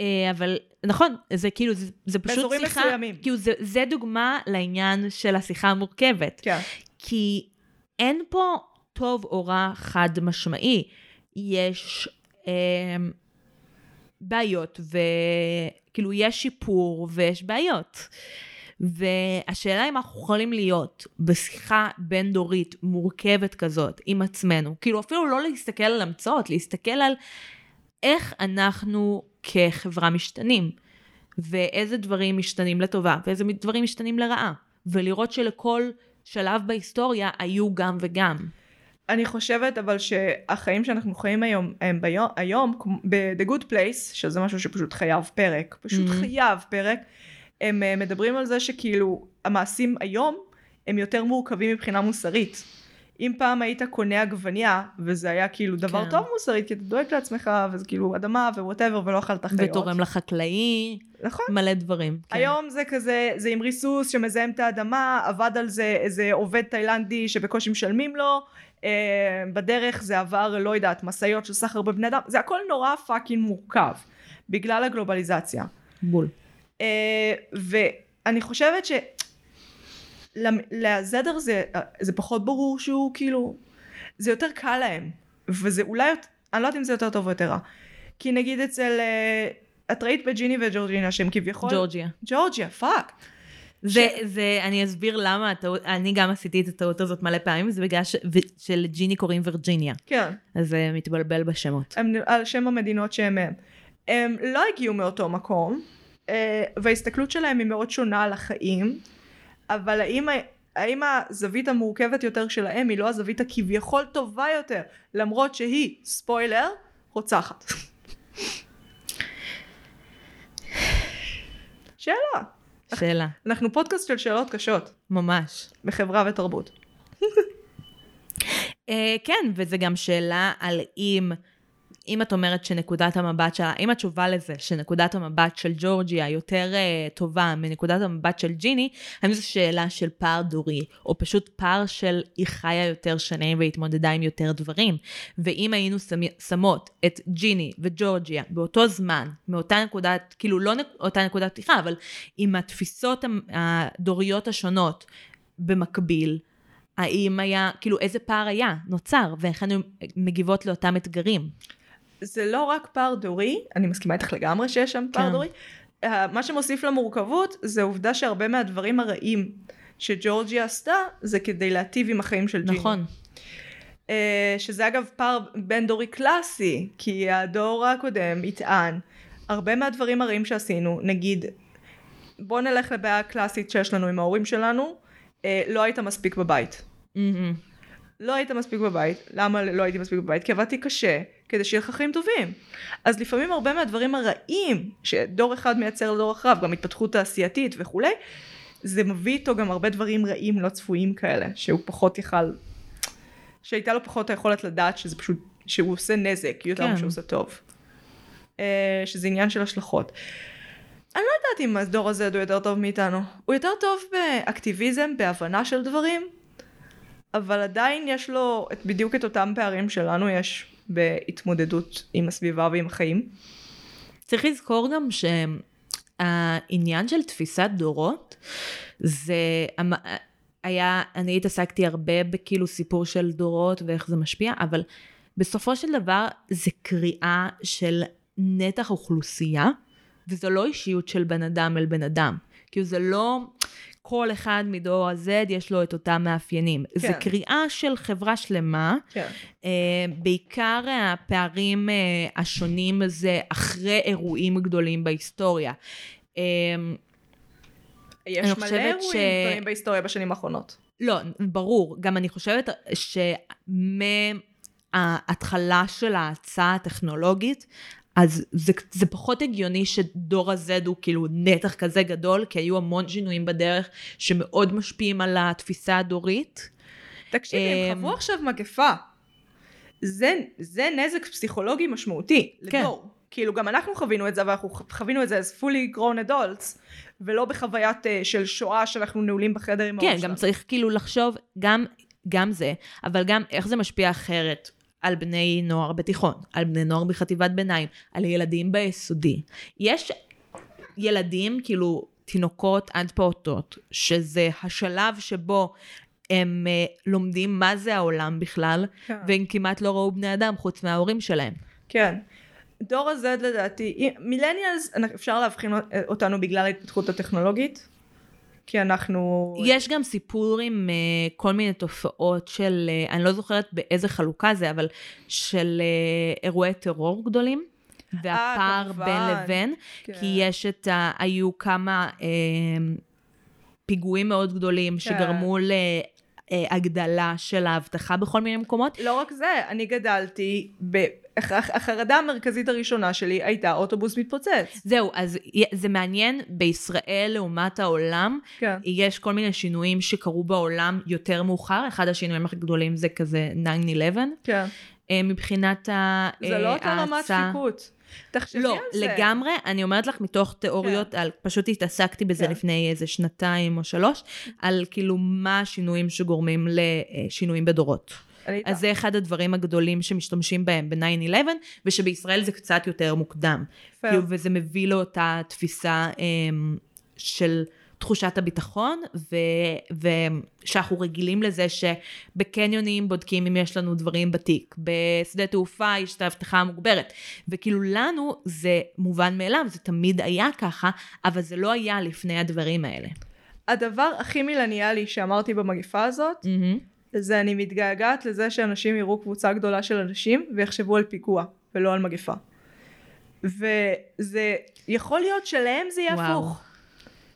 A: אה, אבל נכון, זה כאילו, זה, זה פשוט
B: באזורים
A: שיחה,
B: מסוימים.
A: כאילו זה, זה דוגמה לעניין של השיחה המורכבת.
B: כן.
A: כי אין פה טוב או רע חד משמעי. יש אה, בעיות, וכאילו יש שיפור ויש בעיות. והשאלה אם אנחנו יכולים להיות בשיחה בין דורית מורכבת כזאת עם עצמנו, כאילו אפילו לא להסתכל על המצאות, להסתכל על איך אנחנו כחברה משתנים, ואיזה דברים משתנים לטובה, ואיזה דברים משתנים לרעה, ולראות שלכל שלב בהיסטוריה היו גם וגם.
B: אני חושבת אבל שהחיים שאנחנו חיים היום, הם ביום, היום, ב-The Good Place, שזה משהו שפשוט חייב פרק, פשוט
A: Mhm.
B: חייב פרק, הם אה, מדברים על זה שכאילו המעשים היום הם יותר מורכבים מבחינה מוסרית. אם פעם היית קונה עגבניה, וזה היה כאילו דבר
A: כן.
B: טוב מוסרית, כי אתה דואג לעצמך, וזה כאילו אדמה ו whatever, ולא אכלת חיות.
A: ותורם לחקלאי,
B: נכון.
A: מלא דברים. כן.
B: היום זה כזה, זה עם ריסוס שמזהם את האדמה, עבד על זה איזה עובד תאילנדי שבקושי משלמים לו, אה, בדרך זה עבר, לא יודעת, משאיות של סחר בבני אדם, זה הכל נורא fucking מורכב, בגלל הגלובליזציה.
A: בול.
B: אה, ואני חושבת ש... לזדר זה, זה פחות ברור שהוא כאילו, זה יותר קל להם, וזה אולי, אני לא יודעת אם זה יותר טוב או יותר רע. כי נגיד אצל, אה, את ראית בג'יני וג'ורג'ינה שהם כביכול,
A: ג'ורג'יה.
B: ג'ורג'יה, fuck.
A: זה, זה, אני אסביר למה הטעות, אני גם עשיתי את הטעות הזאת מלא פעמים, זה בגלל ש- ו- שלג'יני קוראים וירג'יניה,
B: כן,
A: אז זה מתבלבל בשמות.
B: הם על שם המדינות שהם מהם. הם לא הגיעו מאותו מקום, אה, וההסתכלות שלהם היא מאוד שונה על החיים, אבל האם, האם הזווית המורכבת יותר שלהם היא לא הזווית הכביכול טובה יותר, למרות שהיא, ספוילר, רוצחת. שאלה.
A: שאלה,
B: אנחנו פודקאסט של שאלות קשות,
A: ממש.
B: בחברה ותרבות.
A: אה, כן, וזה גם שאלה על אם, אם את אומרת שנקודת המבט שלה, אם התשובה לזה שנקודת המבט של ג'ורג'יה יותר uh, טובה מנקודת המבט של ג'יני, האם זו שאלה של פער דורי, או פשוט פער של היא חיה יותר שנים והתמודדה עם יותר דברים. ואם היינו שמי- שמות את ג'יני וג'ורג'יה באותו זמן, מאותה נקודת, כאילו לא נק, אותה נקודת פתיחה, אבל עם התפיסות הדוריות השונות במקביל, האם היה, כאילו איזה פער היה, נוצר, ואיך היינו מגיבות לאותם אתגרים.
B: זה לא רק פער דורי, אני מסכימה איתך לגמרי שיש שם פער
A: כן.
B: דורי. אה, מה שמוסיף למורכבות זה העובדה שהרבה מהדברים הרעים שג'ורג'יה עשתה זה כדי להטיב עם החיים של ג'יני.
A: נכון.
B: אה, שזה אגב פער בין דורי קלאסי, כי הדור הקודם יטען הרבה מהדברים הרעים שעשינו, נגיד בוא נלך לבעיה הקלאסית שיש לנו עם ההורים שלנו, אה, לא היית מספיק בבית.
A: מהמם.
B: לא היית מספיק בבית, למה לא הייתי מספיק בבית? כי עבדתי קשה כדי שיהיה לך חיים טובים. אז לפעמים הרבה מהדברים הרעים שדור אחד מייצר לדור אחריו, גם התפתחות תעשייתית וכולי, זה מביא איתו גם הרבה דברים רעים לא צפויים כאלה, שהוא פחות יכל, שהייתה לו פחות היכולת לדעת שזה פשוט, שהוא עושה נזק יותר
A: כן.
B: ממה שהוא עושה טוב. אה, שזה עניין של השלכות. אני לא יודעת אם הדור הזה הוא יותר טוב מאיתנו. הוא יותר טוב באקטיביזם, בהבנה של דברים, אבל עדיין יש לו את, בדיוק את אותם פערים שלנו יש בהתמודדות עם הסביבה ועם החיים.
A: צריך לזכור גם שהעניין של תפיסת דורות, זה היה, אני התעסקתי הרבה בכאילו סיפור של דורות ואיך זה משפיע, אבל בסופו של דבר זה קריאה של נתח אוכלוסייה, וזו לא אישיות של בן אדם אל בן אדם. כאילו זה לא כל אחד מדור ה-Z יש לו את אותם מאפיינים. כן. זה. קריאה של חברה שלמה,
B: כן.
A: Uh, בעיקר הפערים uh, השונים זה אחרי אירועים גדולים בהיסטוריה. Uh,
B: יש מלא אירועים
A: ש-
B: גדולים בהיסטוריה בשנים האחרונות.
A: לא, ברור, גם אני חושבת שמההתחלה של ההאצה הטכנולוגית, אז זה, זה פחות הגיוני שדור ה-Z הוא כאילו נתח כזה גדול, כי היו המון שינויים בדרך שמאוד משפיעים על התפיסה הדורית.
B: תקשיבי, הם
A: אמ,
B: חוו עכשיו מגפה. זה, זה נזק פסיכולוגי משמעותי
A: כן.
B: לדור. כאילו גם אנחנו חווינו את זה, אבל אנחנו חווינו את זה as fully grown adults, ולא בחוויית uh, של שואה שאנחנו נעולים בחדר עם
A: כן,
B: ההורים
A: גם
B: שלנו.
A: צריך כאילו לחשוב גם, גם זה, אבל גם איך זה משפיע אחרת על בני נוער בתיכון, על בני נוער בחטיבת ביניים, על ילדים ביסודי. יש ילדים, כאילו תינוקות עד פעוטות, שזה השלב שבו הם uh, לומדים מה זה העולם בכלל,
B: כן.
A: והם כמעט לא ראו בני אדם חוץ מההורים שלהם.
B: כן. דור ה-Z לדעתי, מילניאלס אפשר להבחין אותנו בגלל ההתפתחות הטכנולוגית, כי אנחנו...
A: יש גם סיפור עם uh, כל מיני תופעות של, uh, אני לא זוכרת באיזה חלוקה זה, אבל של uh, אירועי טרור גדולים. והפער. בין לבין,
B: כן.
A: כי יש את ה... היו כמה אה, פיגועים מאוד גדולים שגרמו אה, הגדלה של האבטחה בכל מיני מקומות.
B: לא רק זה, אני גדלתי, ב... הח- החרדה המרכזית הראשונה שלי הייתה אוטובוס מתפוצץ.
A: זהו, אז זה מעניין, בישראל לעומת העולם,
B: כן.
A: יש כל מיני שינויים שקרו בעולם יותר מאוחר, אחד השינויים הכי גדולים זה כזה 9-11,
B: כן.
A: אה, מבחינת ה-
B: זה
A: אה,
B: לא אותה רמת
A: ההאצה.
B: דפיקות. תחשבי
A: לא,
B: על זה.
A: לגמרי, אני אומרת לך מתוך תיאוריות, על, פשוט התעסקתי בזה
B: כן.
A: לפני איזה שנתיים או שלוש, על כאילו מה השינויים שגורמים לשינויים בדורות. אז זה אחד הדברים הגדולים שמשתמשים בהם ב-9-11, ושבישראל זה קצת יותר מוקדם.
B: פייר.
A: כאילו, וזה מביא לאותה תפיסה אמ, של תחושת הביטחון, ו- ושאנחנו רגילים לזה שבקניונים בודקים אם יש לנו דברים בתיק, בשדה תעופה יש את האבטחה המוגברת, וכאילו לנו זה מובן מאליו, זה תמיד היה ככה, אבל זה לא היה לפני הדברים האלה.
B: הדבר הכי מילניאלי שאמרתי במגפה הזאת,
A: מהמם.
B: זה אני מתגעגעת לזה שאנשים יראו קבוצה גדולה של אנשים ויחשבו על פיגוע ולא על מגפה. וזה יכול להיות שלהם זה יהיה. הפוך.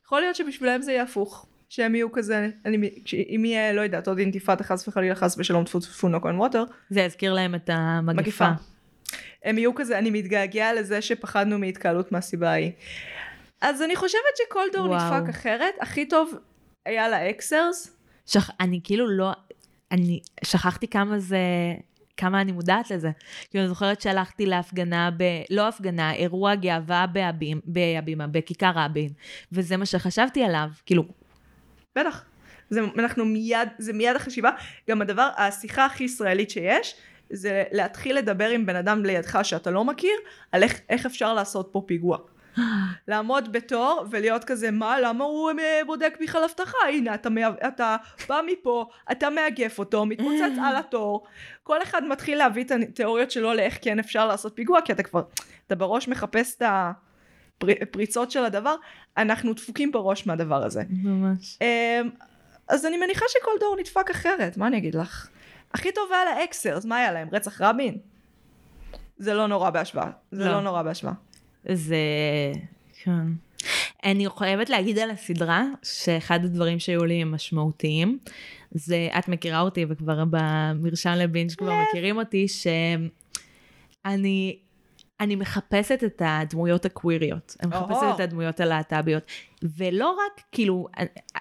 B: יכול להיות שבשבילם זה יהיה הפוך. שהם יהיו כזה, אני, אם יהיה, לא יודעת, עוד אינתיפאדה חס וחלילה חס ושלום טפו טפו נוק און ווטר,
A: זה יזכיר להם את המגפה.
B: מגפה. הם יהיו כזה, אני מתגעגע לזה שפחדנו מהתקהלות מהסיבה ההיא. אז אני חושבת שכל דור
A: וואו.
B: נדפק אחרת, הכי טוב היה לאקסרס,
A: שכ... אני כאילו לא, אני שכחתי כמה זה, כמה אני מודעת לזה. כאילו, אני זוכרת שהלכתי להפגנה, ב... לא הפגנה, אירוע גאווה בהבימה, בהבימה, בכיכר רבין, וזה מה שחשבתי עליו, כאילו,
B: בטח. זה, אנחנו מיד, זה מיד החשיבה. גם הדבר, השיחה הכי ישראלית שיש, זה להתחיל לדבר עם בן אדם לידך שאתה לא מכיר, על איך, איך אפשר לעשות פה פיגוע. לעמוד בתור ולהיות כזה, מה, למה הוא אה, בודק בכלל אבטחה? הנה, אתה. אתה בא מפה, אתה מאגף אותו, מתפוצץ על התור. כל אחד מתחיל להביא את התיאוריות שלו לאיך כן אפשר לעשות פיגוע, כי אתה כבר, אתה בראש מחפש את הפריצות של הדבר. אנחנו דפוקים בראש מהדבר הזה.
A: ממש.
B: אמ, אז אני מניחה שכל דור נדפק אחרת, מה אני אגיד לך? הכי טוב היה לאקסרס, מה היה להם? רצח רבין? זה לא נורא בהשוואה. זה
A: לא.
B: לא נורא בהשוואה.
A: זה... כן. אני חייבת להגיד על הסדרה, שאחד הדברים שהיו לי משמעותיים, זה, את מכירה אותי וכבר במרשם לבינג' כבר מכירים אותי, שאני אני מחפשת את הדמויות הקוויריות, אני מחפשת. את הדמויות הלהט"ביות, ולא רק, כאילו,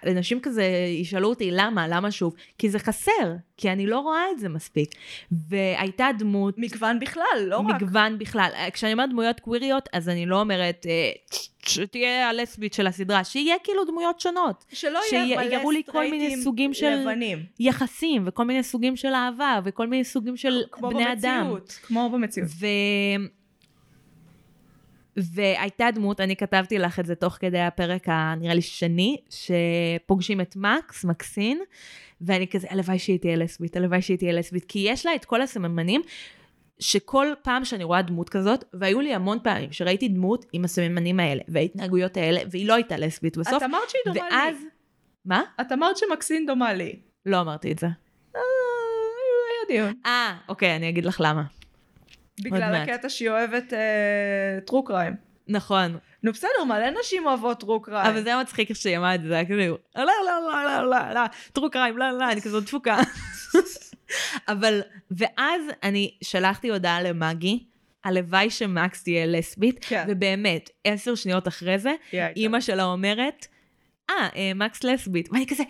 A: אנשים כזה ישאלו אותי למה, למה שוב, כי זה חסר, כי אני לא רואה את זה מספיק. והייתה דמות...
B: מגוון בכלל, לא רק.
A: מגוון בכלל. כשאני אומרת דמויות קוויריות, אז אני לא אומרת אה, שתהיה הלסבית של הסדרה, שיהיה כאילו דמויות שונות.
B: שלא יהיה מלא
A: שיראו לי כל מיני סוגים של
B: לבנים.
A: יחסים, וכל מיני סוגים של אהבה, וכל מיני סוגים של
B: כמו
A: בני אדם.
B: במציאות. כמו במציאות.
A: והייתה דמות, אני כתבתי לך את זה תוך כדי הפרק הנראה לי שני, שפוגשים את מקס, מקסין, ואני כזה, הלוואי שהיא תהיה לסבית, הלוואי שהיא תהיה לסבית, כי יש לה את כל הסממנים, שכל פעם שאני רואה דמות כזאת, והיו לי המון פעמים שראיתי דמות עם הסממנים האלה, וההתנהגויות האלה, והיא לא הייתה לסבית בסוף,
B: את אמרת שהיא דומה
A: ואז...
B: לי.
A: מה?
B: את אמרת שמקסין דומה לי.
A: לא אמרתי את זה.
B: אה, היה דיון.
A: אה, אוקיי, אני אגיד לך למה.
B: בגלל. הקטע שהיא אוהבת טרו קריים.
A: נכון,
B: נו בסדר, מלא נשים אוהבות טרו קריים.
A: אבל זה היה מצחיק איך שהיא אמרה את זה, זה היה כזה, לא, לא, לא, לא, לא, לא, טרו קריים, לא, לא, אני כזאת דפוקה. אבל, ואז אני שלחתי הודעה למגי, הלוואי שמקס תהיה לסבית,
B: כן.
A: ובאמת, עשר שניות אחרי זה. אימא שלה אומרת, אה, אה, מקס לסבית, ואני כזה,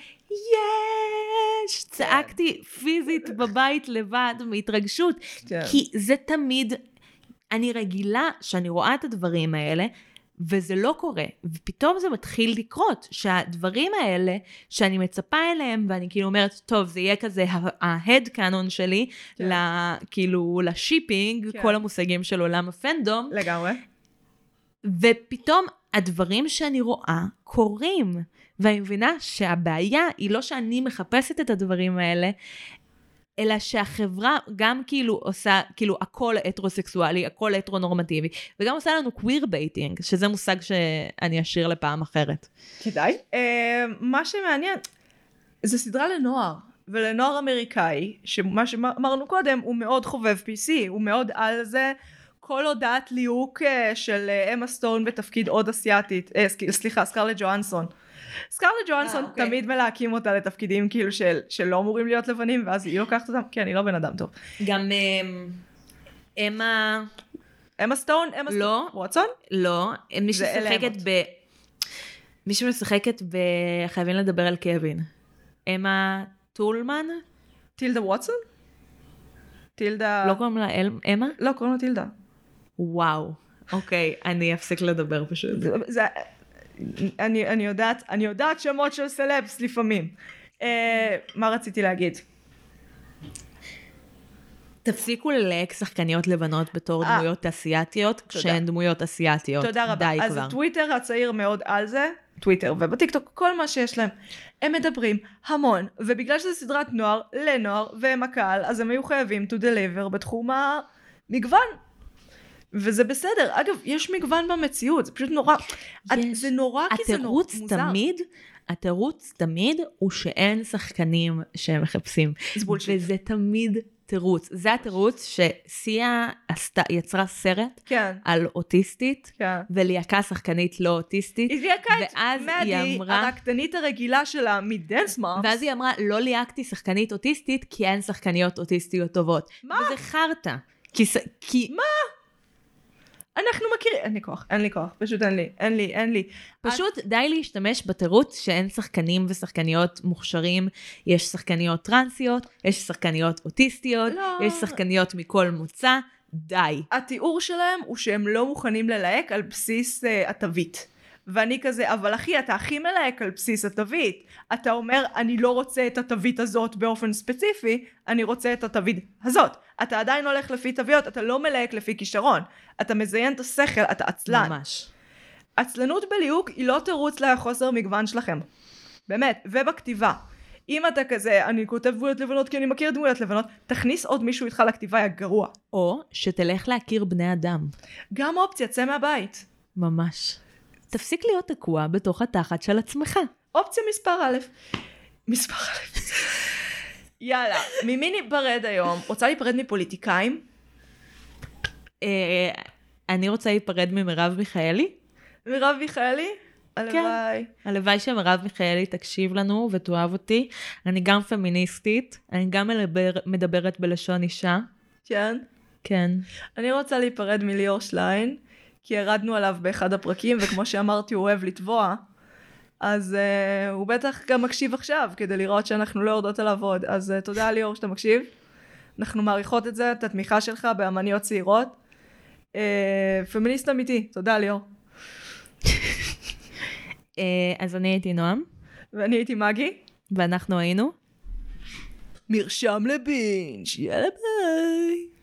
A: יש! צעקתי פיזית בבית לבד מהתרגשות,
B: כן.
A: כי זה תמיד, אני רגילה שאני רואה את הדברים האלה, וזה לא קורה, ופתאום זה מתחיל לקרות, שהדברים האלה שאני מצפה אליהם, ואני כאילו אומרת, טוב, זה יהיה כזה ההד קאנון שלי,
B: כן.
A: ל- כאילו לשיפינג,
B: כן.
A: כל המושגים של עולם הפנדום,
B: לגמרי.
A: ופתאום הדברים שאני רואה קורים. ואני מבינה שהבעיה היא לא שאני מחפשת את הדברים האלה, אלא שהחברה גם כאילו עושה, כאילו הכל הטרוסקסואלי, הכל הטרונורמטיבי, וגם עושה לנו queer baiting, שזה מושג שאני אשאיר לפעם אחרת.
B: כדאי. אה, מה שמעניין, זה סדרה לנוער, ולנוער אמריקאי, שמה שאמרנו קודם, הוא מאוד חובב PC, הוא מאוד על זה. כל הודעת ליהוק אה, של אמה סטון בתפקיד עוד אסיאתית, אה, סליחה, סקרלט ג'ואנסון. סקרלט ג'ואנסון
A: אה, אוקיי.
B: תמיד מלהקים אותה לתפקידים כאילו של, שלא אמורים להיות לבנים, ואז היא לוקחת אותם, כן, היא לא בן אדם טוב.
A: גם אמ, אמה,
B: אמה סטון, אמה סטון,
A: לא.
B: ווטסון?
A: לא, מי שמשחקת. ב... מי שמשחקת ב... חייבים לדבר על קווין. אמה טולמן?
B: טילדה ווטסון? טילדה...
A: לא קוראים לה אל... אמה?
B: לא, קוראים לה טילדה.
A: וואו. אוקיי, אני אפסיק לדבר פשוט.
B: זה, אני, אני יודעת, אני יודעת שמות של סלבס לפעמים. אה, מה רציתי להגיד?
A: תפסיקו ללהק שחקניות לבנות בתור
B: אה.
A: דמויות אסיאתיות, כשהן דמויות אסיאתיות.
B: תודה רבה.
A: די
B: אז
A: כבר.
B: הטוויטר הצעיר מאוד על זה, טוויטר ובטיקטוק, כל מה שיש להם. הם מדברים המון, ובגלל שזו סדרת נוער לנוער, והם הקהל, אז הם היו חייבים to deliver בתחום המגוון. וזה בסדר. אגב, יש מגוון במציאות, זה פשוט נורא...
A: יש.
B: זה נורא כי זה נורא
A: התירוץ
B: מוזר.
A: תמיד, התירוץ תמיד הוא שאין שחקנים שהם מחפשים.
B: זה בולשיט.
A: וזה תמיד תירוץ. זה התירוץ שסיה עשתה, יצרה סרט
B: כן,
A: על אוטיסטית,
B: כן.
A: וליהקה שחקנית לא אוטיסטית.
B: היא ליהקה את מדי,
A: אמרה-
B: הרקדנית הרגילה שלה מדנס מאמס.
A: ואז היא אמרה, לא ליהקתי שחקנית אוטיסטית, כי אין שחקניות אוטיסטיות טובות.
B: מה?
A: וזה חרטא. כי, כי
B: אנחנו מכירים, אין לי כוח, אין לי כוח, פשוט אין לי, אין לי, אין לי.
A: פשוט די להשתמש בתירוץ שאין שחקנים ושחקניות מוכשרים. יש שחקניות טרנסיות, יש שחקניות אוטיסטיות,
B: לא.
A: יש שחקניות מכל מוצא. די.
B: התיאור שלהם הוא שהם לא מוכנים ללהק על בסיס uh, התווית. ואני כזה, אבל אחי, אתה הכי מלהק על בסיס התווית. אתה אומר, אני לא רוצה את התווית הזאת באופן ספציפי, אני רוצה את התווית הזאת. אתה עדיין הולך לפי תוויות, אתה לא מלהק לפי כישרון. אתה מזיין את השכל, אתה עצלן.
A: ממש.
B: עצלנות בליהוק היא לא תירוץ לחוסר מגוון שלכם. באמת, ובכתיבה. אם אתה כזה, אני כותב דמויות לבנות כי אני מכיר דמויות לבנות, תכניס עוד מישהו איתך לכתיבה, יא גרוע.
A: או שתלך להכיר בני אדם.
B: גם אופציה, צא מהבית.
A: ממש. תפסיק להיות תקוע בתוך התחת של עצמך.
B: אופציה מספר א', מספר א'. יאללה, ממי ניפרד היום? רוצה להיפרד מפוליטיקאים?
A: אה, אני רוצה להיפרד ממרב מיכאלי.
B: מרב מיכאלי? הלוואי.
A: הלוואי שמרב מיכאלי תקשיב לנו ותאהב אותי. אני גם פמיניסטית, אני גם מדבר, מדברת בלשון אישה.
B: כן.
A: כן.
B: אני רוצה להיפרד מליאור שליין, כי ירדנו עליו באחד הפרקים, וכמו שאמרתי, הוא אוהב לטבוע. אז uh, הוא בטח גם מקשיב עכשיו, כדי לראות שאנחנו לא יורדות עליו עוד. אז uh, תודה ליאור שאתה מקשיב. אנחנו מעריכות את זה, את התמיכה שלך באמניות צעירות. Uh, פמיניסט אמיתי, תודה ליאור.
A: אה, אז אני הייתי נועם,
B: ואני הייתי מגי.
A: ואנחנו היינו.
B: מרשם לבינג', יאללה ביי.